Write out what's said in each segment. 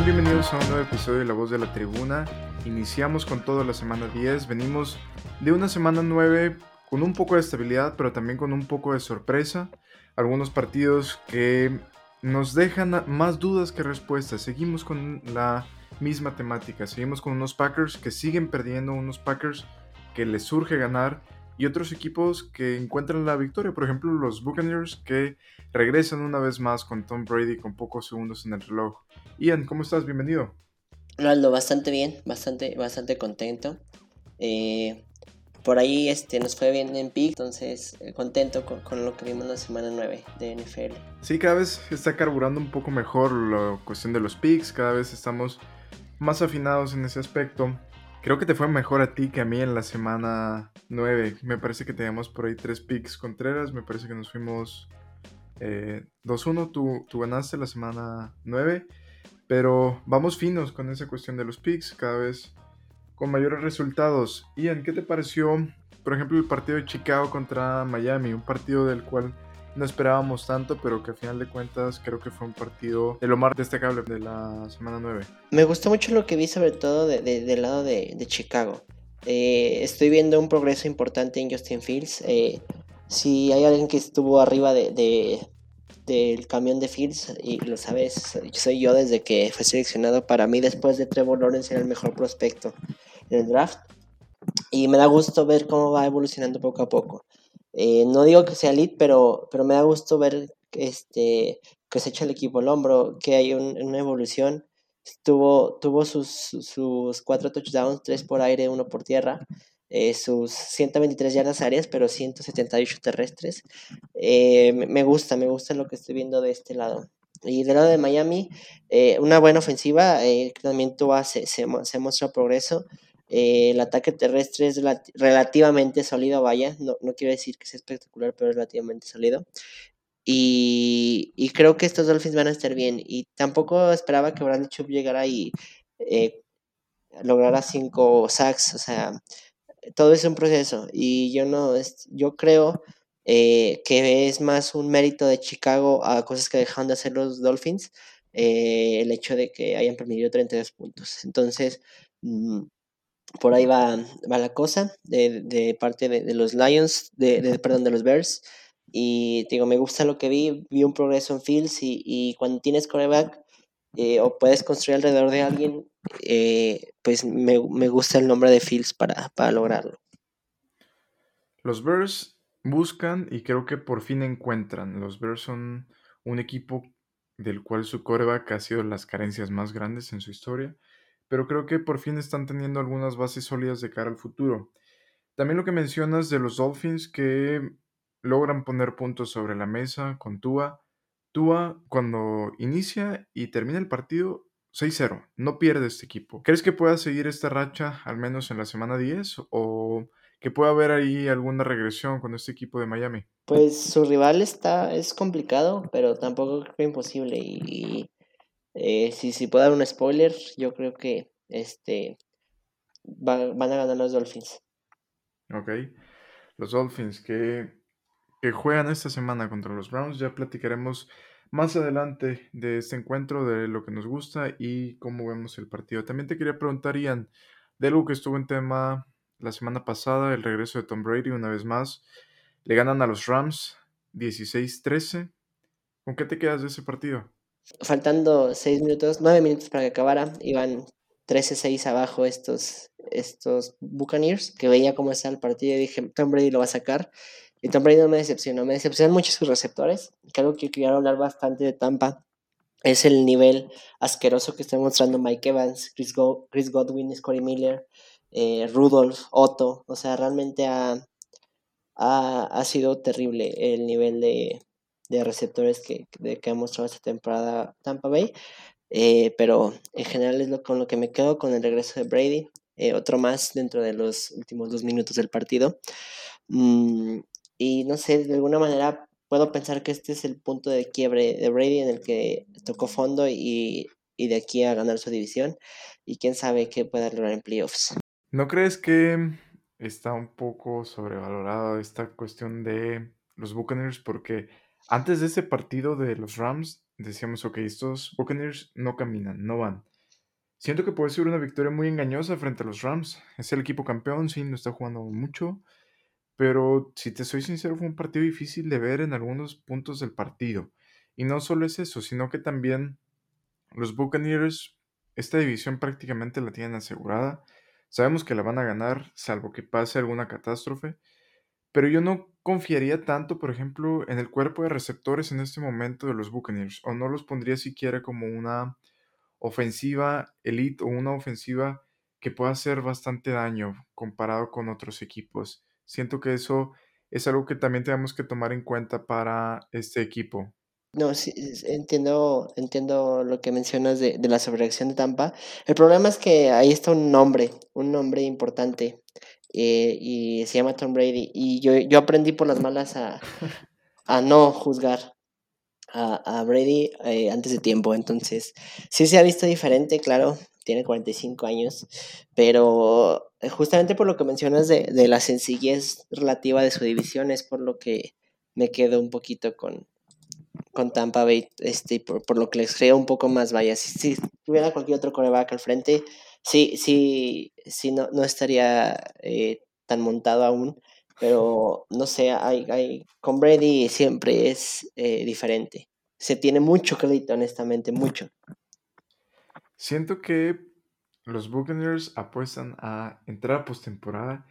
Bienvenidos a un nuevo episodio de La Voz de la Tribuna. Iniciamos con toda la semana 10. Venimos de una semana 9 con un poco de estabilidad, pero también con un poco de sorpresa. Algunos partidos que nos dejan más dudas que respuestas. Seguimos con la misma temática. Seguimos con unos Packers que siguen perdiendo, unos Packers que les surge ganar y otros equipos que encuentran la victoria. Por ejemplo, los Buccaneers que regresan una vez más con Tom Brady con pocos segundos en el reloj. Ian, ¿cómo estás? Bienvenido. Ronaldo, bastante bien, bastante, bastante contento. Eh, por ahí este, nos fue bien en pick, entonces eh, contento con, lo que vimos la semana 9 de NFL. Sí, cada vez está carburando un poco mejor la cuestión de los picks, cada vez estamos más afinados en ese aspecto. Creo que te fue mejor a ti que a mí en la semana 9. Me parece que teníamos por ahí tres picks contreras, me parece que nos fuimos eh, 2-1, tú, tú ganaste la semana 9. Pero vamos finos con esa cuestión de los picks, cada vez con mayores resultados. Ian, ¿qué te pareció, por ejemplo, el partido de Chicago contra Miami? Un partido del cual no esperábamos tanto, pero que a final de cuentas creo que fue un partido de lo más destacable de la semana 9. Me gustó mucho lo que vi sobre todo del lado de, Chicago. Eh, estoy viendo un progreso importante en Justin Fields. Eh, si hay alguien que estuvo arriba de, del camión de Fields, y lo sabes, soy yo desde que fue seleccionado para mí después de Trevor Lawrence era el mejor prospecto en el draft. Y me da gusto ver cómo va evolucionando poco a poco. Eh, no digo que sea elite, pero, pero me da gusto ver este, que se echa el equipo al hombro, que hay una evolución. Tuvo, tuvo sus, sus cuatro touchdowns, tres por aire, uno por tierra. Eh, sus 123 yardas aéreas, pero 178 terrestres. Eh, me gusta, me gusta lo que estoy viendo de este lado. Y del lado de Miami, una buena ofensiva, también tuvo, se, se, se muestra progreso. Eh, el ataque terrestre es relativamente sólido, vaya, no, no, quiero decir que sea espectacular, pero es relativamente sólido. Y, y, creo que estos Dolphins van a estar bien. Y tampoco esperaba que Brandon Chubb llegara y eh, lograra cinco sacks. O sea, todo es un proceso. Y yo no, yo creo eh, que es más un mérito de Chicago a cosas que dejaron de hacer los Dolphins. el hecho de que hayan permitido 32 puntos. Entonces, mm, por ahí va, va la cosa de, parte de, los Lions, de, perdón, de los Bears. Y digo, me gusta lo que vi, vi un progreso en Fields y, cuando tienes coreback eh, o puedes construir alrededor de alguien, eh, pues me, gusta el nombre de Fields para, para lograrlo. Los Bears buscan y creo que por fin encuentran. Los Bears son un equipo del cual su coreback ha sido las carencias más grandes en su historia pero creo que por fin están teniendo algunas bases sólidas de cara al futuro. También lo que mencionas de los Dolphins que logran poner puntos sobre la mesa con Tua. Tua cuando inicia y termina el partido 6-0, no pierde este equipo. ¿Crees que pueda seguir esta racha al menos en la semana 10 o que pueda haber ahí alguna regresión con este equipo de Miami? Pues su rival está es complicado, pero tampoco creo imposible y eh, si, si puedo dar un spoiler, yo creo que este van a ganar los Dolphins. Ok. Los Dolphins que, que juegan esta semana contra los Browns. Ya platicaremos más adelante de este encuentro, de lo que nos gusta y cómo vemos el partido. También te quería preguntar, Ian, de algo que estuvo en tema la semana pasada, el regreso de Tom Brady una vez más. Le ganan a los Rams 16-13. ¿Con qué te quedas de ese partido? faltando 6 minutos, 9 minutos para que acabara, iban 13-6 abajo estos, estos Buccaneers, que veía cómo estaba el partido y dije, Tom Brady lo va a sacar. Y Tom Brady no me decepcionó, me decepcionan mucho sus receptores, algo que quiero hablar bastante de Tampa es el nivel asqueroso que está mostrando Mike Evans, Chris, Godwin, Scotty Miller, eh, Rudolph, Otto, o sea, realmente ha, ha, ha sido terrible el nivel de, de receptores que, que ha mostrado esta temporada Tampa Bay. Eh, pero en general es lo, con lo que me quedo con el regreso de Brady. Eh, otro más dentro de los últimos dos minutos del partido. Mm, y no sé, de alguna manera puedo pensar que este es el punto de quiebre de Brady en el que tocó fondo y, y de aquí a ganar su división. Y quién sabe qué pueda lograr en playoffs. ¿No crees que está un poco sobrevalorada esta cuestión de los Buccaneers? Porque antes de ese partido de los Rams, decíamos, ok, estos Buccaneers no caminan, no van. Siento que puede ser una victoria muy engañosa frente a los Rams. Es el equipo campeón, sí, no está jugando mucho. Pero si te soy sincero, fue un partido difícil de ver en algunos puntos del partido. Y no solo es eso, sino que también los Buccaneers, esta división prácticamente la tienen asegurada. Sabemos que la van a ganar, salvo que pase alguna catástrofe. Pero yo no confiaría tanto, por ejemplo, en el cuerpo de receptores en este momento de los Buccaneers. O no los pondría siquiera como una ofensiva elite o una ofensiva que pueda hacer bastante daño comparado con otros equipos. Siento que eso es algo que también tenemos que tomar en cuenta para este equipo. No, sí, entiendo, entiendo lo que mencionas de, de la sobrereacción de Tampa. El problema es que ahí está un nombre, un nombre importante, eh, y se llama Tom Brady. Y yo, yo aprendí por las malas a, a no juzgar a, a Brady eh, antes de tiempo. Entonces, sí se ha visto diferente, claro, tiene 45 años, pero eh, justamente por lo que mencionas de, de la sencillez relativa de su división es por lo que me quedo un poquito con, con Tampa Bay, este, por, por lo que les creo un poco más vaya. Si, si tuviera cualquier otro coreback al frente, sí, sí, sí, no, no estaría eh, tan montado aún, pero no sé, hay, hay, con Brady siempre es eh, diferente. Se tiene mucho crédito, honestamente, mucho. Siento que los Buccaneers apuestan a entrar a postemporada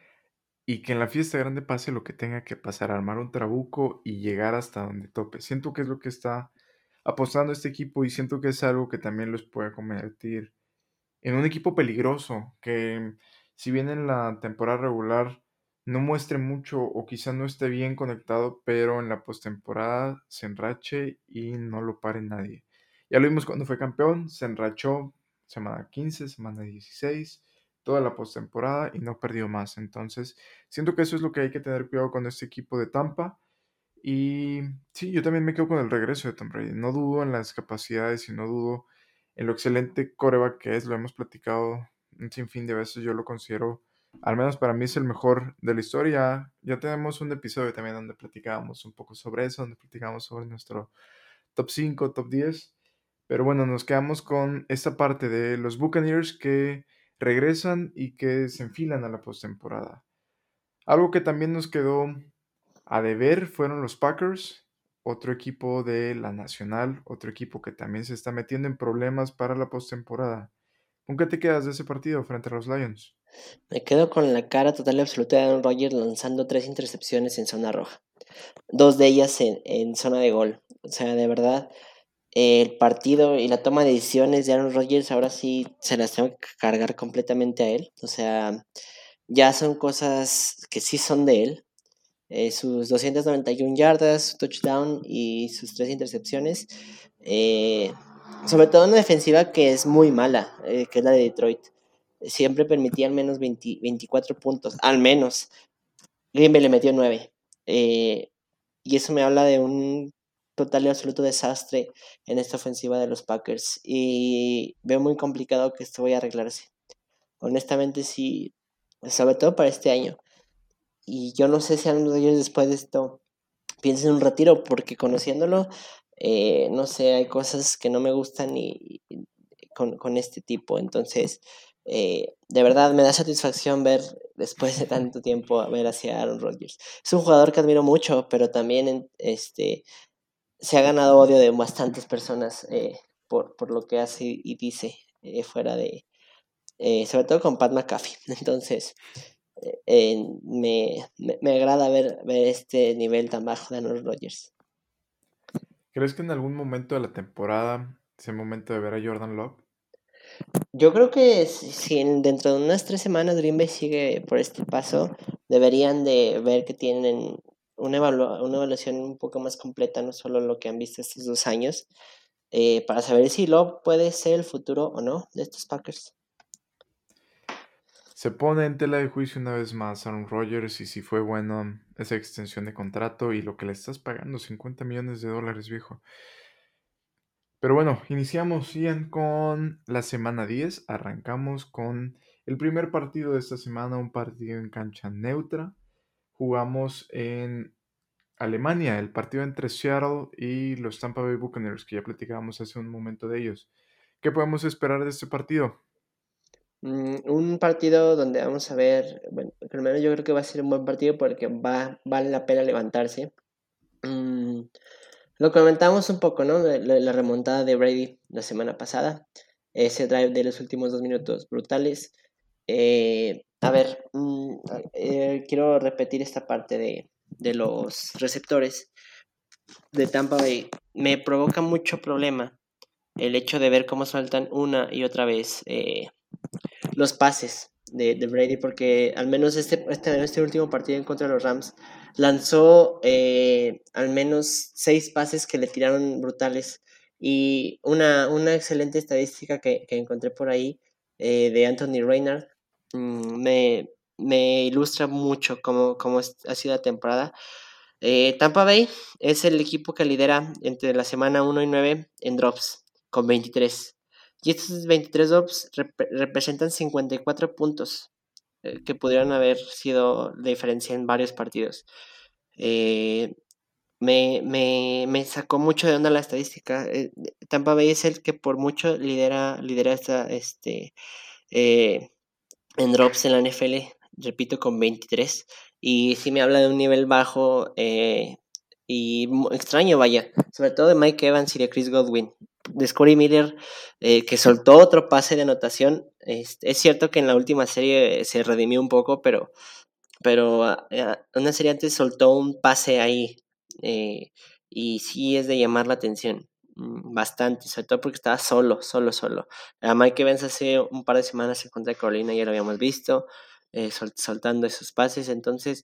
y que en la fiesta grande pase lo que tenga que pasar, armar un trabuco y llegar hasta donde tope. Siento que es lo que está apostando este equipo y siento que es algo que también los puede convertir en un equipo peligroso, que si bien en la temporada regular no muestre mucho o quizá no esté bien conectado, pero en la postemporada se enrache y no lo pare nadie. Ya lo vimos cuando fue campeón, se enrachó semana 15, semana 16, toda la postemporada y no perdió más. Entonces, siento que eso es lo que hay que tener cuidado con este equipo de Tampa. Y sí, yo también me quedo con el regreso de Tom Brady. No dudo en las capacidades y no dudo en lo excelente coreback que es. Lo hemos platicado un sinfín de veces. Yo lo considero, al menos para mí, es el mejor de la historia. Ya tenemos un episodio también donde platicábamos un poco sobre eso, donde platicábamos sobre nuestro top 5, top 10. Pero bueno, nos quedamos con esta parte de los Buccaneers que regresan y que se enfilan a la postemporada. Algo que también nos quedó a deber fueron los Packers, otro equipo de la Nacional, otro equipo que también se está metiendo en problemas para la postemporada. ¿Con qué te quedas de ese partido frente a los Lions? Me quedo con la cara total y absoluta de Aaron Rodgers lanzando tres intercepciones en zona roja. Dos de ellas en, en zona de gol. O sea, de verdad, el partido y la toma de decisiones de Aaron Rodgers ahora sí se las tengo que cargar completamente a él. O sea, ya son cosas que sí son de él. Eh, sus 291 yardas, su touchdown y sus tres intercepciones. Eh, sobre todo una defensiva que es muy mala, eh, que es la de Detroit. Siempre permitía al menos 20, 24 puntos, al menos. Green Bay le metió 9. y eso me habla de un total y absoluto desastre en esta ofensiva de los Packers y veo muy complicado que esto vaya a arreglarse. Honestamente sí, sobre todo para este año. Y yo no sé si algunos de ellos después de esto piensen en un retiro porque conociéndolo, eh, no sé, hay cosas que no me gustan y, con, con este tipo. Entonces, eh, de verdad me da satisfacción ver después de tanto tiempo ver hacia Aaron Rodgers. Es un jugador que admiro mucho, pero también este, se ha ganado odio de bastantes personas eh, por, por, lo que hace y dice eh, fuera de, eh, sobre todo con Pat McAfee. Entonces, me, me, me, agrada ver, ver este nivel tan bajo de Aaron Rodgers. ¿Crees que en algún momento de la temporada es el momento de ver a Jordan Love? Yo creo que si dentro de unas tres semanas Green Bay sigue por este paso, deberían de ver que tienen una, evaluación un poco más completa, no solo lo que han visto estos dos años, eh, para saber si lo puede ser el futuro o no de estos Packers. Se pone en tela de juicio una vez más Aaron Rodgers y si fue bueno esa extensión de contrato y lo que le estás pagando, 50 millones de dólares, viejo. Pero bueno, iniciamos Ian con la semana 10. Arrancamos con el primer partido de esta semana, un partido en cancha neutra. Jugamos en Alemania, el partido entre Seattle y los Tampa Bay Buccaneers, que ya platicábamos hace un momento de ellos. ¿Qué podemos esperar de este partido? Mm, un partido donde vamos a ver, bueno, primero yo creo que va a ser un buen partido porque va, vale la pena levantarse. Mm, lo comentamos un poco, ¿no? La, remontada de Brady la semana pasada, ese drive de los últimos dos minutos brutales. Eh, a ver, mm, eh, quiero repetir esta parte de, de los receptores de Tampa Bay. Me provoca mucho problema el hecho de ver cómo saltan una y otra vez eh, los pases de, Brady, porque al menos este, este, este, último partido en contra de los Rams lanzó eh, al menos seis pases que le tiraron brutales. Y una, una excelente estadística que, encontré por ahí eh, de Anthony Reynard mm, me, me, ilustra mucho cómo, cómo, ha sido la temporada. Eh, Tampa Bay es el equipo que lidera entre la semana 1 y 9 en drops, con 23. Y estos 23 drops representan 54 puntos eh, que pudieron haber sido de diferencia en varios partidos. Eh, me, me, me, sacó mucho de onda la estadística. Tampa Bay es el que por mucho lidera, lidera esta, este, en drops en la NFL, repito, con 23. Y sí me habla de un nivel bajo y extraño, vaya, sobre todo de Mike Evans y de Chris Godwin de Scotty Miller, eh, que soltó otro pase de anotación. Es, cierto que en la última serie se redimió un poco, pero, pero ah, una serie antes soltó un pase ahí. Eh, y sí es de llamar la atención bastante, sobre todo porque estaba solo, solo, solo. A Mike Evans hace un par de semanas en contra de Carolina ya lo habíamos visto, eh, soltando esos pases, entonces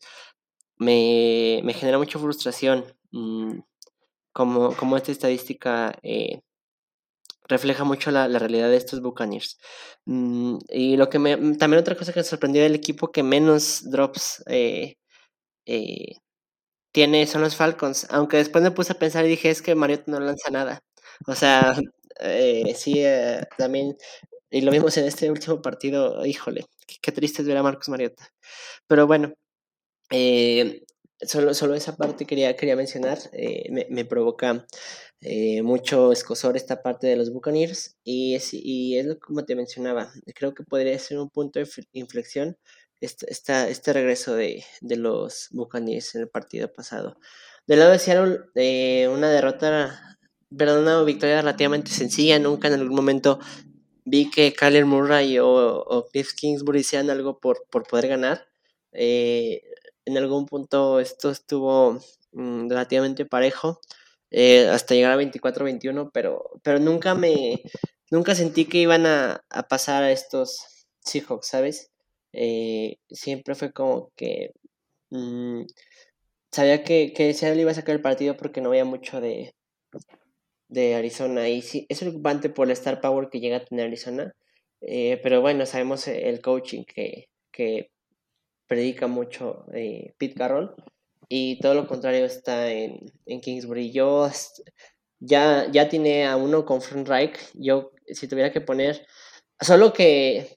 me, genera mucha frustración mm, como, como esta estadística refleja mucho la, realidad de estos Buccaneers. Mm, y lo que me, mm, también otra cosa que me sorprendió del equipo que menos drops eh, eh, tiene son los Falcons, aunque después me puse a pensar y dije, es que Mariota no lanza nada. O sea, eh, sí, también, y lo vimos en este último partido, híjole, qué, triste es ver a Marcos Mariota. Pero bueno, solo, solo esa parte quería, quería mencionar, me, me provoca eh, mucho escosor esta parte de los Buccaneers y es, y es como te mencionaba, creo que podría ser un punto de inflexión este, este regreso de, de, los Buccaneers en el partido pasado. Del lado de Seattle, eh, una derrota, perdón, una victoria relativamente sencilla, nunca en algún momento vi que Kyler Murray o, Cliff Kingsbury sean algo por, por poder ganar. Eh, en algún punto esto estuvo mm, relativamente parejo. Eh, hasta llegar a 24-21, pero, pero nunca me, nunca sentí que iban a, pasar a estos Seahawks, ¿sabes? Eh, siempre fue como que mm, sabía que, que Seattle iba a sacar el partido porque no había mucho de, de Arizona y sí, es preocupante por el star power que llega a tener Arizona, eh, pero bueno, sabemos el coaching que, que predica mucho Pete Carroll y todo lo contrario está en, en Kingsbury. Yo ya, ya tiene a uno con Frank Reich. Yo, si tuviera que poner, solo que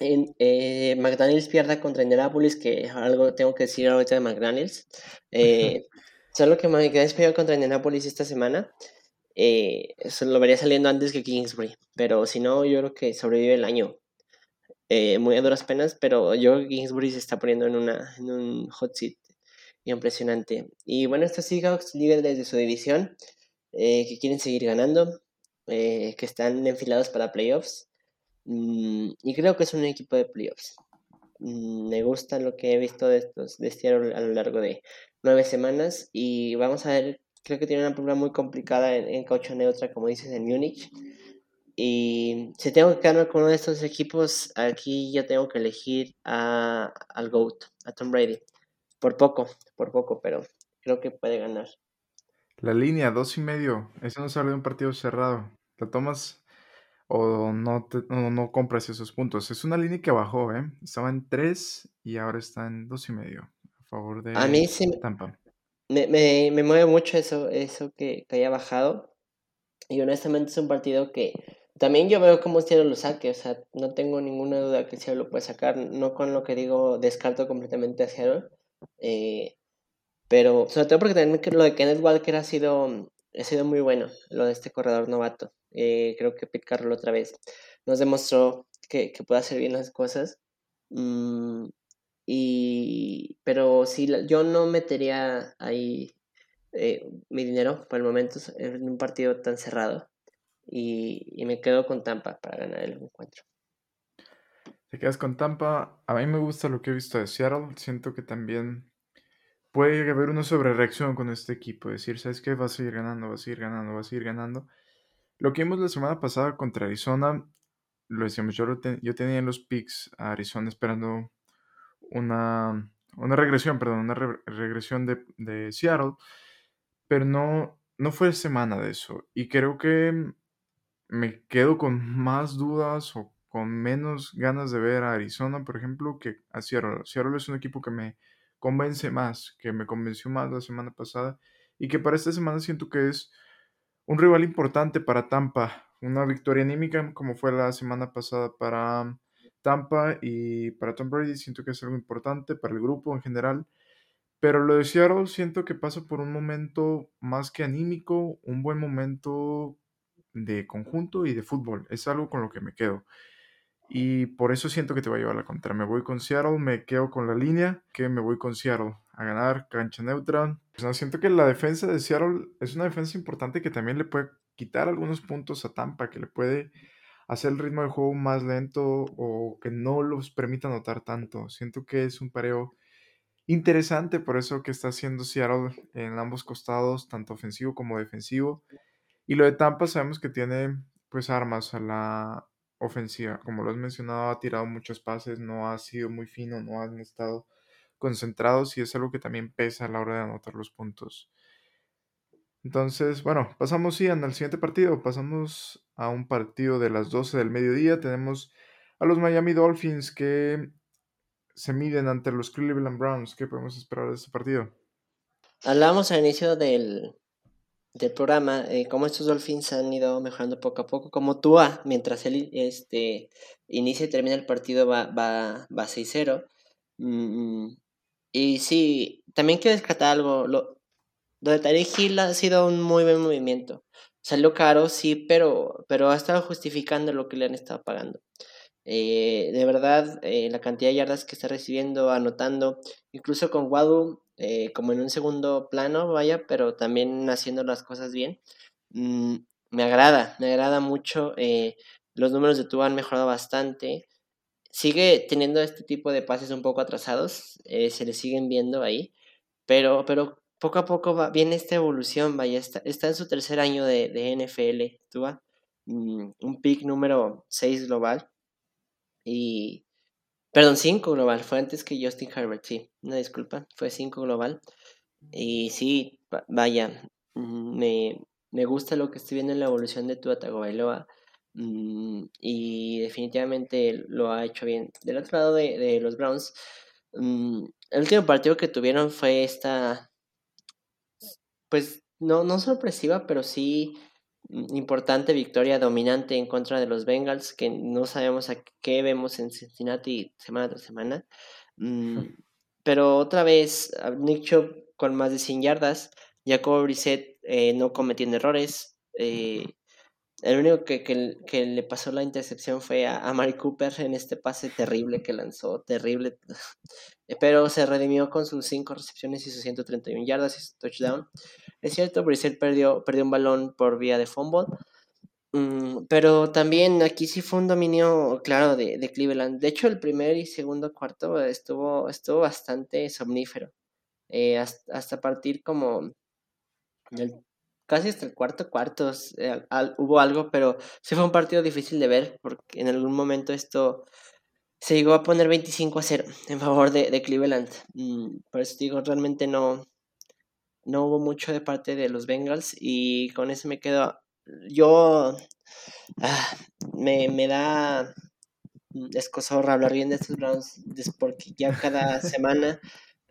eh, McDaniels pierda contra Indianapolis, que algo tengo que decir ahorita de McDaniels. Eh, solo que McDaniels pierda contra Indianapolis esta semana. Eh, eso lo vería saliendo antes que Kingsbury. Pero si no, yo creo que sobrevive el año. Muy a duras penas, pero yo creo que Kingsbury se está poniendo en, una, en un hot seat impresionante. Y bueno, estos Seahawks líderes de su división, que quieren seguir ganando, que están enfilados para playoffs. Mm, y creo que es un equipo de playoffs. Mm, me gusta lo que he visto de estos de este a lo largo de nueve semanas. Y vamos a ver, creo que tiene una prueba muy complicada en, en caucho neutra, como dices, en Múnich. Y si tengo que quedarme con uno de estos equipos, aquí ya tengo que elegir a, al GOAT, a Tom Brady. Por poco, por poco, pero creo que puede ganar. La línea, dos y medio. Eso no sale de un partido cerrado. ¿La tomas o no, no, compras esos puntos? Es una línea que bajó, ¿eh? Estaba en tres y ahora está en dos y medio. A favor de a mí sí Tampa. Me, me, me mueve mucho eso, eso que, que, haya bajado. Y honestamente es un partido que también yo veo cómo Cielo lo saque. O sea, no tengo ninguna duda que Cielo lo puede sacar. No con lo que digo descarto completamente a Seattle eh, Pero sobre todo porque también lo de Kenneth Walker ha sido, ha sido muy bueno, lo de este corredor novato. Eh, creo que Pete Carroll otra vez nos demostró que, que puede hacer bien las cosas. Mm, y, pero sí, yo no metería ahí eh, mi dinero por el momento en un partido tan cerrado. Y, y, me quedo con Tampa para ganar el encuentro. Te quedas con Tampa. A mí me gusta lo que he visto de Seattle. Siento que también puede haber una sobrereacción con este equipo. Decir, ¿sabes qué? Va a seguir ganando, va a seguir ganando, va a seguir ganando. Lo que vimos la semana pasada contra Arizona, lo decíamos, yo, yo tenía en los picks a Arizona esperando una, una regresión, perdón, una regresión de, de, Seattle, pero no, no fue semana de eso. Y creo que me quedo con más dudas o con menos ganas de ver a Arizona, por ejemplo, que a Seattle. Seattle es un equipo que me convence más, que me convenció más la semana pasada y que para esta semana siento que es un rival importante para Tampa. Una victoria anímica como fue la semana pasada para Tampa y para Tom Brady. Siento que es algo importante para el grupo en general. Pero lo de Seattle siento que pasa por un momento más que anímico, un buen momento de conjunto y de fútbol. Es algo con lo que me quedo. Y por eso siento que te va a llevar la contra. Me voy con Seattle, me quedo con la línea, que me voy con Seattle a ganar, cancha neutra. Pues no, siento que la defensa de Seattle es una defensa importante que también le puede quitar algunos puntos a Tampa, que le puede hacer el ritmo de juego más lento o que no los permita anotar tanto. Siento que es un pareo interesante, por eso que está haciendo Seattle en ambos costados, tanto ofensivo como defensivo. Y lo de Tampa sabemos que tiene pues armas a la ofensiva. Como lo has mencionado, ha tirado muchos pases, no ha sido muy fino, no han estado concentrados y es algo que también pesa a la hora de anotar los puntos. Entonces, bueno, pasamos sí al siguiente partido. Pasamos a un partido de las 12 del mediodía. Tenemos a los Miami Dolphins que se miden ante los Cleveland Browns. ¿Qué podemos esperar de este partido? Hablamos al inicio del, del programa, eh, cómo estos Dolphins han ido mejorando poco a poco, como Tua, mientras él este, inicia y termina el partido va, va, va 6-0. Mm, y sí, también quiero descartar algo, lo, de Tarek Hill ha sido un muy buen movimiento. Salió caro, sí, pero, pero ha estado justificando lo que le han estado pagando. Eh, de verdad, eh, la cantidad de yardas que está recibiendo, anotando, incluso con Wadu eh, como en un segundo plano, vaya, pero también haciendo las cosas bien. Mm, me agrada, me agrada mucho. Eh, los números de Tua han mejorado bastante. Sigue teniendo este tipo de pases un poco atrasados, eh, se le siguen viendo ahí, pero, pero poco a poco va, viene esta evolución, vaya, está, está en su tercer año de, de NFL, Tua, mm, un pick número 6 global, y, Perdón, 5 global. Fue antes que Justin Herbert, sí. Una disculpa. Fue 5 global. Y sí, vaya. Mm, me, me, gusta lo que estoy viendo en la evolución de Tua Tagovailoa. Mm, y definitivamente lo ha hecho bien. Del otro lado de, de los Browns, mm, el último partido que tuvieron fue esta. Pues no, no sorpresiva, pero sí importante victoria dominante en contra de los Bengals, que no sabemos a qué vemos en Cincinnati semana tras semana. Mm, pero otra vez, Nick Chubb con más de 100 yardas, Jacob Brissett eh, no cometiendo errores. Eh, el único que, que, le pasó la intercepción fue a, a Mari Cooper en este pase terrible que lanzó, terrible. Pero se redimió con sus 5 recepciones y sus 131 yardas y su touchdown. Es cierto, Brissett perdió, perdió un balón por vía de fumble. Mm, pero también aquí sí fue un dominio claro de, de, Cleveland. De hecho, el primer y segundo cuarto estuvo, estuvo bastante somnífero. Eh, hasta, partir como casi hasta el cuarto cuarto eh, hubo algo, pero sí fue un partido difícil de ver porque en algún momento esto se llegó a poner 25 a 0 en favor de, de Cleveland. Mm, por eso digo, realmente no, no hubo mucho de parte de los Bengals y con eso me quedo. Yo ah, me, me, da escosor hablar bien de estos Browns porque ya cada semana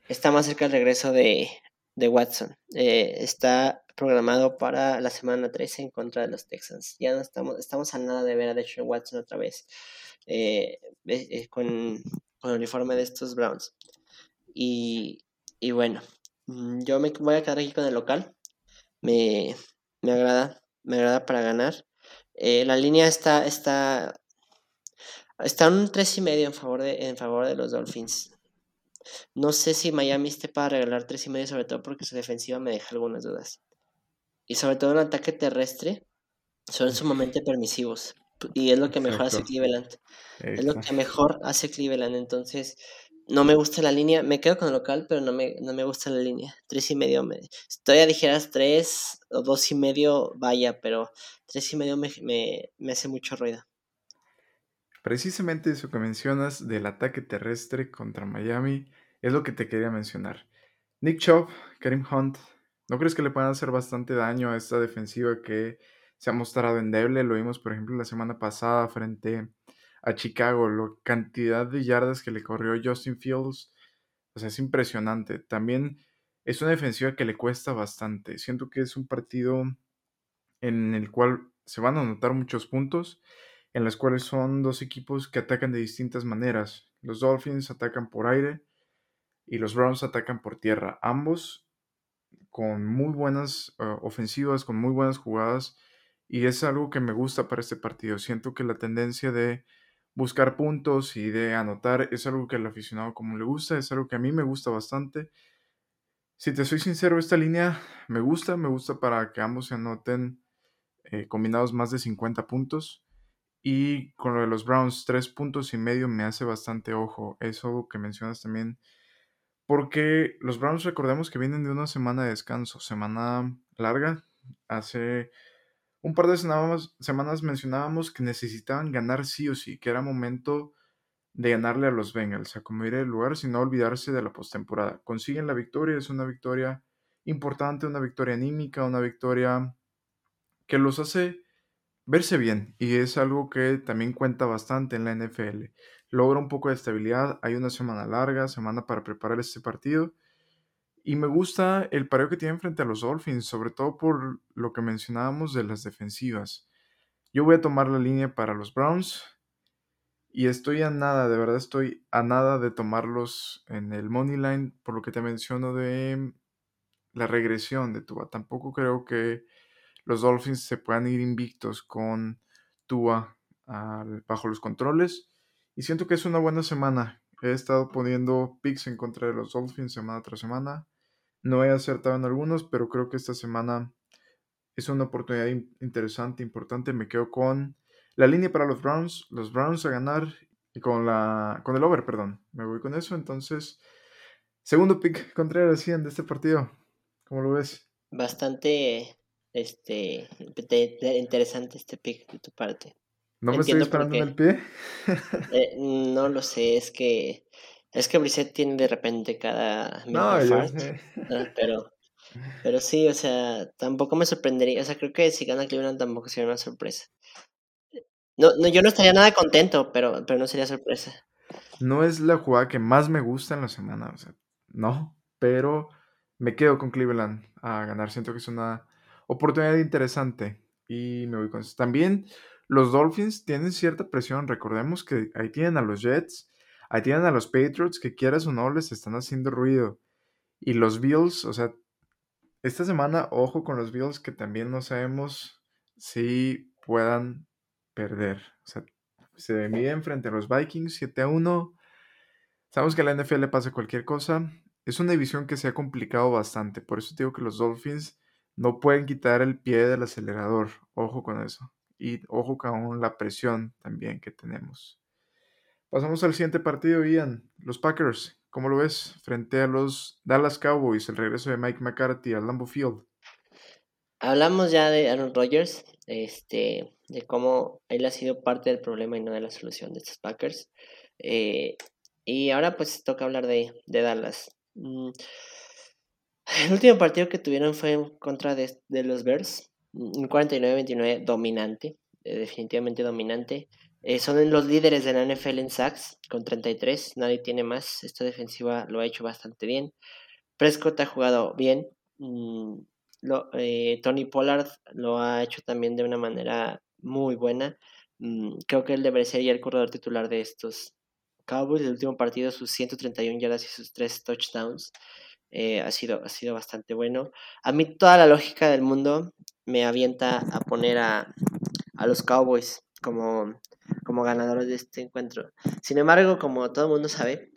está más cerca el regreso de, de Watson. Eh, está programado para la semana 13 en contra de los Texans. Ya no estamos, estamos a nada de ver a Deshaun Watson otra vez eh, eh, con, con, el uniforme de estos Browns. Y, y bueno, Mm, yo me voy a quedar aquí con el local. Me, me agrada, me agrada para ganar. Eh, la línea está, está, está un 3 y medio en favor de, en favor de los Dolphins. No sé si Miami esté para regalar 3 y medio, sobre todo porque su defensiva me deja algunas dudas. Y sobre todo en ataque terrestre, son sumamente permisivos. Y es lo que mejor hace Cleveland. Es lo que mejor hace Cleveland. Entonces, no me gusta la línea. Me quedo con el local, pero no me, no me gusta la línea. Tres y medio. Me, estoy a dijeras tres o dos y medio, vaya, pero tres y medio me, me hace mucho ruido. Precisamente eso que mencionas del ataque terrestre contra Miami es lo que te quería mencionar. Nick Chubb, Karim Hunt, ¿no crees que le puedan hacer bastante daño a esta defensiva que se ha mostrado endeble? Lo vimos, por ejemplo, la semana pasada frente a Chicago, la cantidad de yardas que le corrió Justin Fields, o sea, es impresionante. También es una defensiva que le cuesta bastante. Siento que es un partido en el cual se van a anotar muchos puntos en las cuales son dos equipos que atacan de distintas maneras. Los Dolphins atacan por aire y los Browns atacan por tierra. Ambos con muy buenas eh, ofensivas, con muy buenas jugadas. Y es algo que me gusta para este partido. Siento que la tendencia de buscar puntos y de anotar es algo que al aficionado como le gusta, es algo que a mí me gusta bastante. Si te soy sincero, esta línea me gusta, me gusta para que ambos se anoten eh, combinados más de 50 puntos. Y con lo de los Browns, tres puntos y medio me hace bastante ojo. Eso que mencionas también. Porque los Browns recordemos que vienen de una semana de descanso, semana larga. Hace un par de semanas, mencionábamos que necesitaban ganar sí o sí, que era momento de ganarle a los Bengals, a como ir el lugar sin olvidarse de la postemporada. Consiguen la victoria, es una victoria importante, una victoria anímica, una victoria que los hace verse bien y es algo que también cuenta bastante en la NFL. Logra un poco de estabilidad, hay una semana larga, semana para preparar este partido y me gusta el pareo que tienen frente a los Dolphins, sobre todo por lo que mencionábamos de las defensivas. Yo voy a tomar la línea para los Browns y estoy a nada, de verdad estoy a nada de tomarlos en el money line por lo que te menciono de la regresión de Tua. Tampoco creo que los Dolphins se puedan ir invictos con Tua bajo los controles. Y siento que es una buena semana. He estado poniendo picks en contra de los Dolphins semana tras semana. No he acertado en algunos, pero creo que esta semana es una oportunidad interesante, importante. Me quedo con la línea para los Browns, los Browns a ganar y con la con el over, perdón. Me voy con eso, entonces segundo pick contra el 100 de este partido. ¿Cómo lo ves? Bastante este, interesante este pick de tu parte. ¿No me estoy disparando en el pie? Eh, no lo sé, es que es que Brissett tiene de repente cada no, pero pero sí, o sea, tampoco me sorprendería, o sea, creo que si gana Cleveland tampoco sería una sorpresa. No, no, yo no estaría nada contento, pero, pero no sería sorpresa. No es la jugada que más me gusta en la semana, o sea, no, pero me quedo con Cleveland a ganar. Siento que es una oportunidad interesante. Y me voy con eso. También los Dolphins tienen cierta presión. Recordemos que ahí tienen a los Jets, ahí tienen a los Patriots, que quieras o no, les están haciendo ruido. Y los Bills, o sea, esta semana, ojo con los Bills, que también no sabemos si puedan perder. O sea, se miden frente a los Vikings 7 a 1. Sabemos que a la NFL le pasa cualquier cosa. Es una división que se ha complicado bastante. Por eso digo que los Dolphins no pueden quitar el pie del acelerador. Ojo con eso. Y ojo con la presión también que tenemos. Pasamos al siguiente partido, Ian. Los Packers, ¿cómo lo ves? Frente a los Dallas Cowboys, el regreso de Mike McCarthy al Lambeau Field. Hablamos ya de Aaron Rodgers, este, de cómo él ha sido parte del problema y no de la solución de estos Packers. Eh, y ahora pues toca hablar de, Dallas. Mm, el último partido que tuvieron fue en contra de, los Bears, un 49-29 dominante, eh, definitivamente dominante. Eh, son los líderes de la NFL en sacks con 33, nadie tiene más. Esta defensiva lo ha hecho bastante bien. Prescott ha jugado bien. Mm, eh, Tony Pollard lo ha hecho también de una manera muy buena. Mm, creo que él debería ser ya el corredor titular de estos Cowboys. El último partido, sus 131 yardas y sus 3 touchdowns. Eh, ha, sido, ha sido bastante bueno. A mí toda la lógica del mundo me avienta a poner a, los Cowboys como, como ganadores de este encuentro. Sin embargo, como todo el mundo sabe,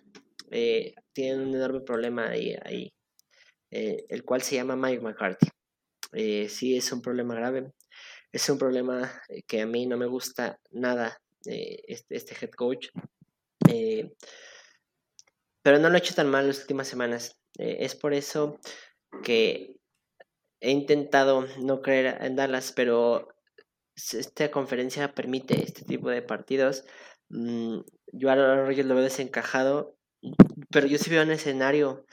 eh, tienen un enorme problema ahí, ahí eh, el cual se llama Mike McCarthy. sí, es un problema grave. Es un problema que a mí no me gusta nada, este, este head coach. pero no lo he hecho tan mal las últimas semanas. Eh, es por eso que he intentado no creer en Dallas, pero esta conferencia permite este tipo de partidos. Mm, yo a Rogers lo veo desencajado, pero yo sí veo un escenario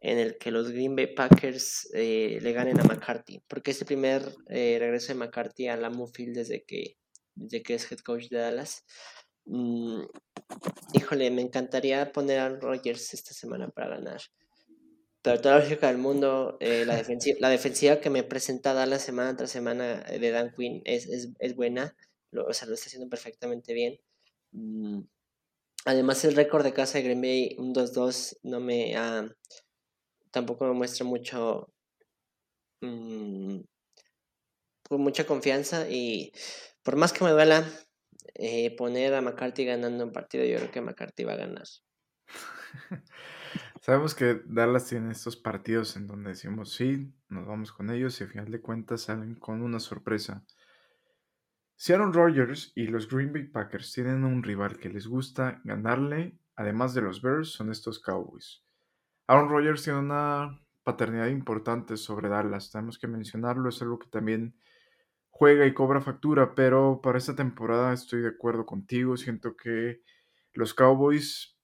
en el que los Green Bay Packers eh, le ganen a McCarthy, porque es el primer eh, regreso de McCarthy a Lambeau Field desde que, desde que es head coach de Dallas. Mm, híjole, me encantaría poner a Rogers esta semana para ganar. Pero toda la lógica del mundo, eh, la, defensiva, que me presenta Dallas semana tras semana de Dan Quinn es, es, es buena, o sea, lo está haciendo perfectamente bien. Mm, además, el récord de casa de Green Bay, un 2-2, no me tampoco me muestra mucho. Mm, con mucha confianza y por más que me duela eh, poner a McCarthy ganando un partido, yo creo que McCarthy va a ganar. Sabemos que Dallas tiene estos partidos en donde decimos sí, nos vamos con ellos y al final de cuentas salen con una sorpresa. Si Aaron Rodgers y los Green Bay Packers tienen un rival que les gusta ganarle, además de los Bears, son estos Cowboys. Aaron Rodgers tiene una paternidad importante sobre Dallas, tenemos que mencionarlo, es algo que también juega y cobra factura, pero para esta temporada estoy de acuerdo contigo, siento que los Cowboys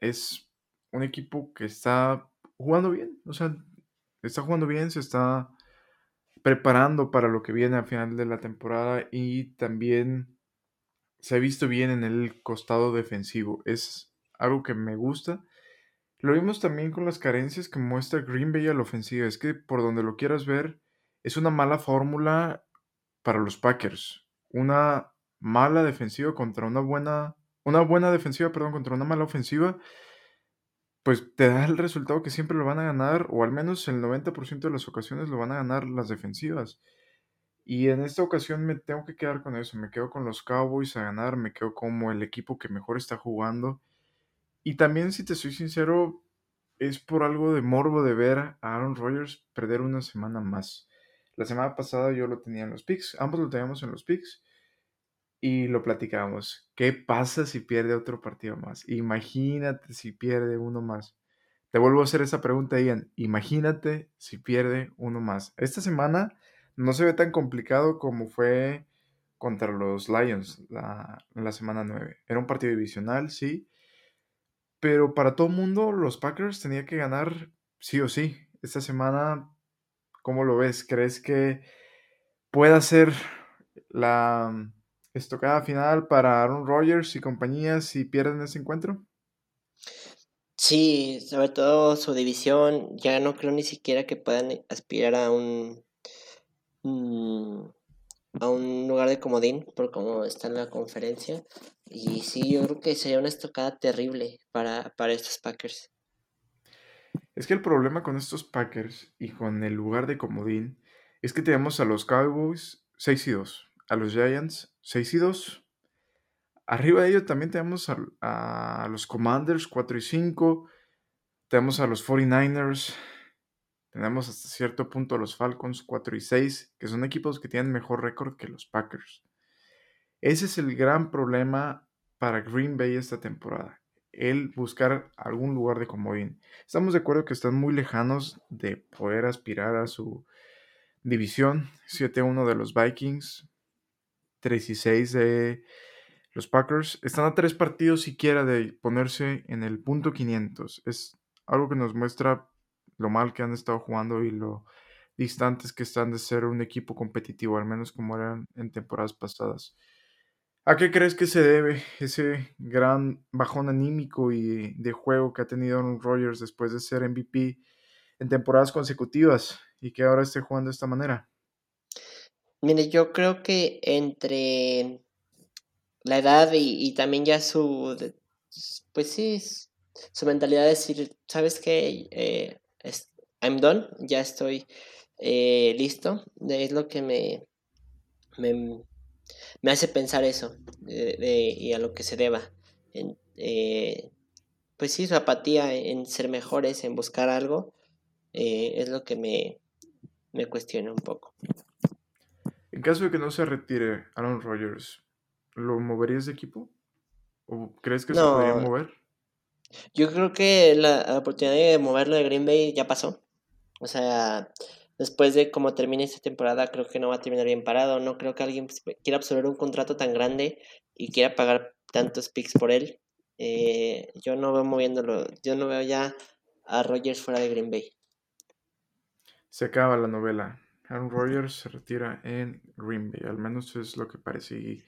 es un equipo que está jugando bien, o sea, está jugando bien, se está preparando para lo que viene al final de la temporada y también se ha visto bien en el costado defensivo. Es algo que me gusta. Lo vimos también con las carencias que muestra Green Bay a la ofensiva. Es que por donde lo quieras ver, es una mala fórmula para los Packers. Una mala defensiva contra una buena. Una buena defensiva, perdón, contra una mala ofensiva pues te da el resultado que siempre lo van a ganar, o al menos el 90% de las ocasiones lo van a ganar las defensivas. Y en esta ocasión me tengo que quedar con eso, me quedo con los Cowboys a ganar, me quedo como el equipo que mejor está jugando. Y también, si te soy sincero, es por algo de morbo de ver a Aaron Rodgers perder una semana más. La semana pasada yo lo tenía en los picks, ambos lo teníamos en los picks y lo platicamos. ¿Qué pasa si pierde otro partido más? Imagínate si pierde uno más. Te vuelvo a hacer esa pregunta, Ian. Imagínate si pierde uno más. Esta semana no se ve tan complicado como fue contra los Lions la, la semana 9. Era un partido divisional, sí. Pero para todo el mundo, los Packers tenían que ganar sí o sí. Esta semana, ¿cómo lo ves? ¿Crees que pueda ser la estocada final para Aaron Rodgers y compañía si pierden ese encuentro? Sí, sobre todo su división, ya no creo ni siquiera que puedan aspirar a un mm, a un lugar de comodín por cómo está en la conferencia. Y sí, yo creo que sería una estocada terrible para, para estos Packers. Es que el problema con estos Packers y con el lugar de comodín es que tenemos a los Cowboys 6 y 2 a los Giants 6 y 2. Arriba de ellos también tenemos a, los Commanders 4 y 5. Tenemos a los 49ers. Tenemos hasta cierto punto a los Falcons 4 y 6, que son equipos que tienen mejor récord que los Packers. Ese es el gran problema para Green Bay esta temporada. El buscar algún lugar de comodín. Estamos de acuerdo que están muy lejanos de poder aspirar a su división. 7-1 de los Vikings, 3 y 6 de los Packers. Están a tres partidos siquiera de ponerse en el punto 500. Es algo que nos muestra lo mal que han estado jugando y lo distantes que están de ser un equipo competitivo, al menos como eran en temporadas pasadas. ¿A qué crees que se debe ese gran bajón anímico y de juego que ha tenido Aaron Rodgers después de ser MVP en temporadas consecutivas y que ahora esté jugando de esta manera? Mire, yo creo que entre la edad y, también ya su, pues sí, su mentalidad de decir, ¿sabes qué? Eh, I'm done, ya estoy eh, listo. Es lo que me, me, hace pensar eso y a lo que se deba. Eh, pues sí, su apatía en ser mejores, en buscar algo, eh, es lo que me, me cuestiona un poco. En caso de que no se retire Aaron Rodgers, ¿lo moverías de equipo? ¿O crees que se podría mover? Yo creo que la oportunidad de moverlo de Green Bay ya pasó. O sea, después de cómo termine esta temporada, creo que no va a terminar bien parado. No creo que alguien pues, quiera absorber un contrato tan grande y quiera pagar tantos picks por él. Eh, yo no veo moviéndolo. Yo no veo ya a Rodgers fuera de Green Bay. Se acaba la novela. Aaron Rodgers se retira en Green Bay. Al menos es lo que parece.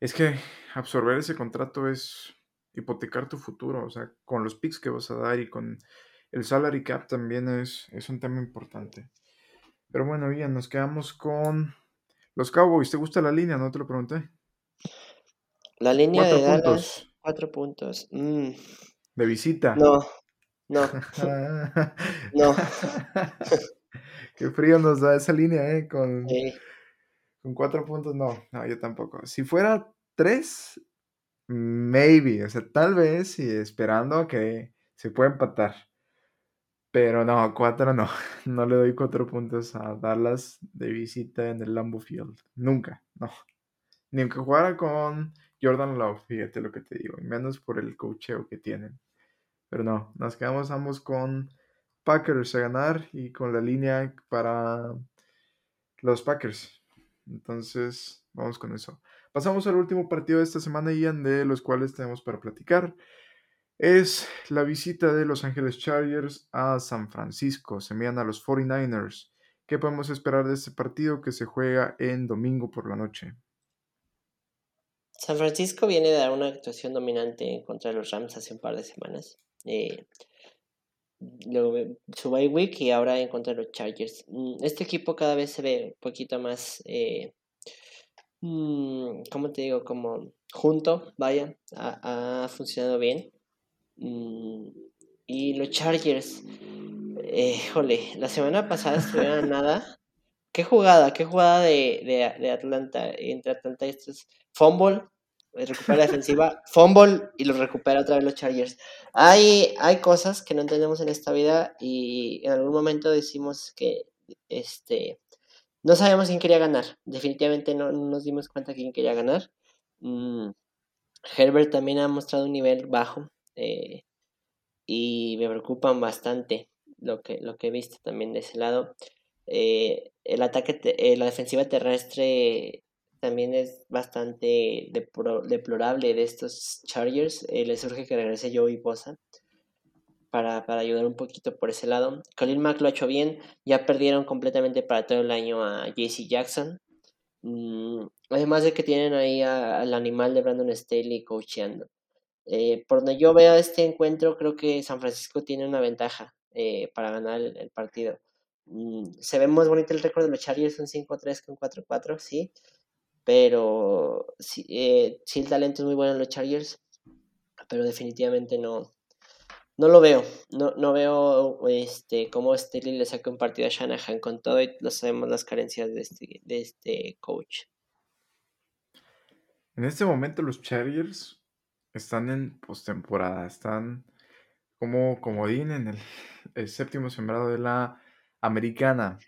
es que absorber ese contrato es hipotecar tu futuro. O sea, con los picks que vas a dar y con el salary cap también es, es un tema importante. Pero bueno, Ian, nos quedamos con los Cowboys. ¿Te gusta la línea? No te lo pregunté. La línea de puntos. cuatro puntos. Mm. De visita. No, no. no. Qué frío nos da esa línea, ¿eh? Con, con cuatro puntos, no. No, yo tampoco. Si fuera tres, maybe. O sea, tal vez y esperando que se pueda empatar. Pero no, cuatro no. No le doy cuatro puntos a Dallas de visita en el Lambo Field. Nunca, no. Ni aunque jugara con Jordan Love, fíjate lo que te digo. Y menos por el cocheo que tienen. Pero no, nos quedamos ambos con Packers a ganar y con la línea para los Packers. Entonces, vamos con eso. Pasamos al último partido de esta semana, Ian, de los cuales tenemos para platicar es la visita de Los Ángeles Chargers a San Francisco. Se envían a los 49ers. ¿Qué podemos esperar de este partido que se juega en domingo por la noche? San Francisco viene de dar una actuación dominante contra los Rams hace un par de semanas. Eh, luego su bye week y ahora en contra de los Chargers. Mm, este equipo cada vez se ve un poquito más, eh, mm, ¿cómo te digo? Como junto, vaya, ha funcionado bien. Mm, y los Chargers, eh, jole, la semana pasada estuvieron nada. Qué jugada, qué jugada de, de, Atlanta, entre Atlanta y estos. Fumble, recupera la defensiva, fumble y lo recupera otra vez los Chargers. Hay, hay cosas que no entendemos en esta vida y en algún momento decimos que este no sabíamos quién quería ganar. Definitivamente no, nos dimos cuenta quién quería ganar. Mm, Herbert también ha mostrado un nivel bajo. Eh, y me preocupan bastante lo que, lo que he visto también de ese lado. Eh, el ataque, eh, la defensiva terrestre también es bastante deplorable de estos Chargers. les surge que regrese Joey Bosa para, para, ayudar un poquito por ese lado. Colin Mack lo ha hecho bien. Ya perdieron completamente para todo el año a JC Jackson. Mm, además de que tienen ahí al animal de Brandon Staley coacheando. Eh, por donde yo veo este encuentro, creo que San Francisco tiene una ventaja eh, para ganar el, partido. Mm, se ve muy bonito el récord de los Chargers, un 5-3 con 4-4, sí, pero eh, sí, el talento es muy bueno en los Chargers, pero definitivamente no, no lo veo. No, no veo este, cómo Staley le saca un partido a Shanahan con todo y lo sabemos las carencias de este, de este coach. En este momento los Chargers están en postemporada, están como comodín en el, séptimo sembrado de la americana.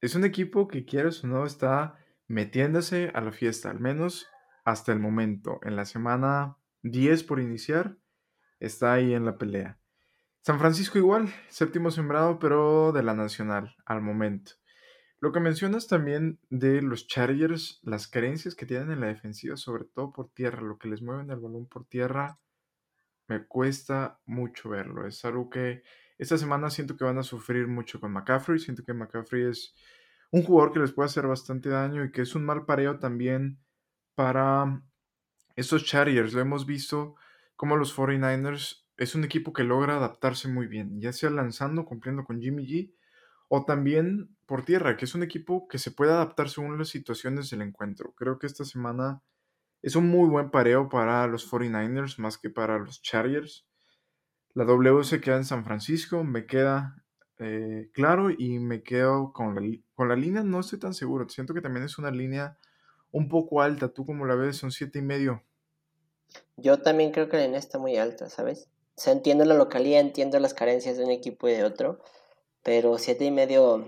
Es un equipo que quieres o no está metiéndose a la fiesta, al menos hasta el momento. En la semana 10 por iniciar, está ahí en la pelea. San Francisco igual, séptimo sembrado, pero de la nacional al momento. Lo que mencionas también de los Chargers, las carencias que tienen en la defensiva, sobre todo por tierra, lo que les mueven el balón por tierra, me cuesta mucho verlo. Es algo que esta semana siento que van a sufrir mucho con McCaffrey. Siento que McCaffrey es un jugador que les puede hacer bastante daño y que es un mal pareo también para estos Chargers. Lo hemos visto como los 49ers es un equipo que logra adaptarse muy bien, ya sea lanzando, cumpliendo con Jimmy G o también por tierra, que es un equipo que se puede adaptar según las situaciones del encuentro. Creo que esta semana es un muy buen pareo para los 49ers más que para los Chargers. La W se queda en San Francisco, me queda eh, claro y me quedo con la, con la línea, no estoy tan seguro. Siento que también es una línea un poco alta. ¿Tú cómo la ves? Son siete y medio. Yo también creo que la línea está muy alta, ¿sabes? O sea, entiendo la localidad, entiendo las carencias de un equipo y de otro, pero siete y medio,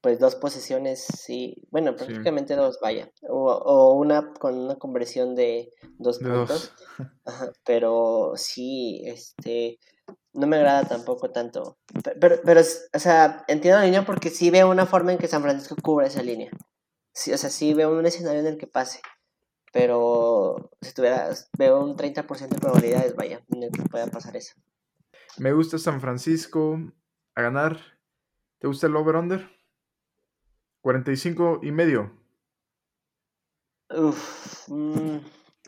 pues dos posesiones, sí, bueno, prácticamente dos, vaya, o, una con una conversión de dos puntos, pero sí, este, no me agrada tampoco tanto, pero, pero, o sea, entiendo la línea porque sí veo una forma en que San Francisco cubre esa línea, sí, o sea, sí veo un escenario en el que pase, pero si tuviera, veo un 30% de probabilidades, vaya, en el que pueda pasar eso. Me gusta San Francisco a ganar. ¿Te gusta el over-under? 45 y medio. Uf,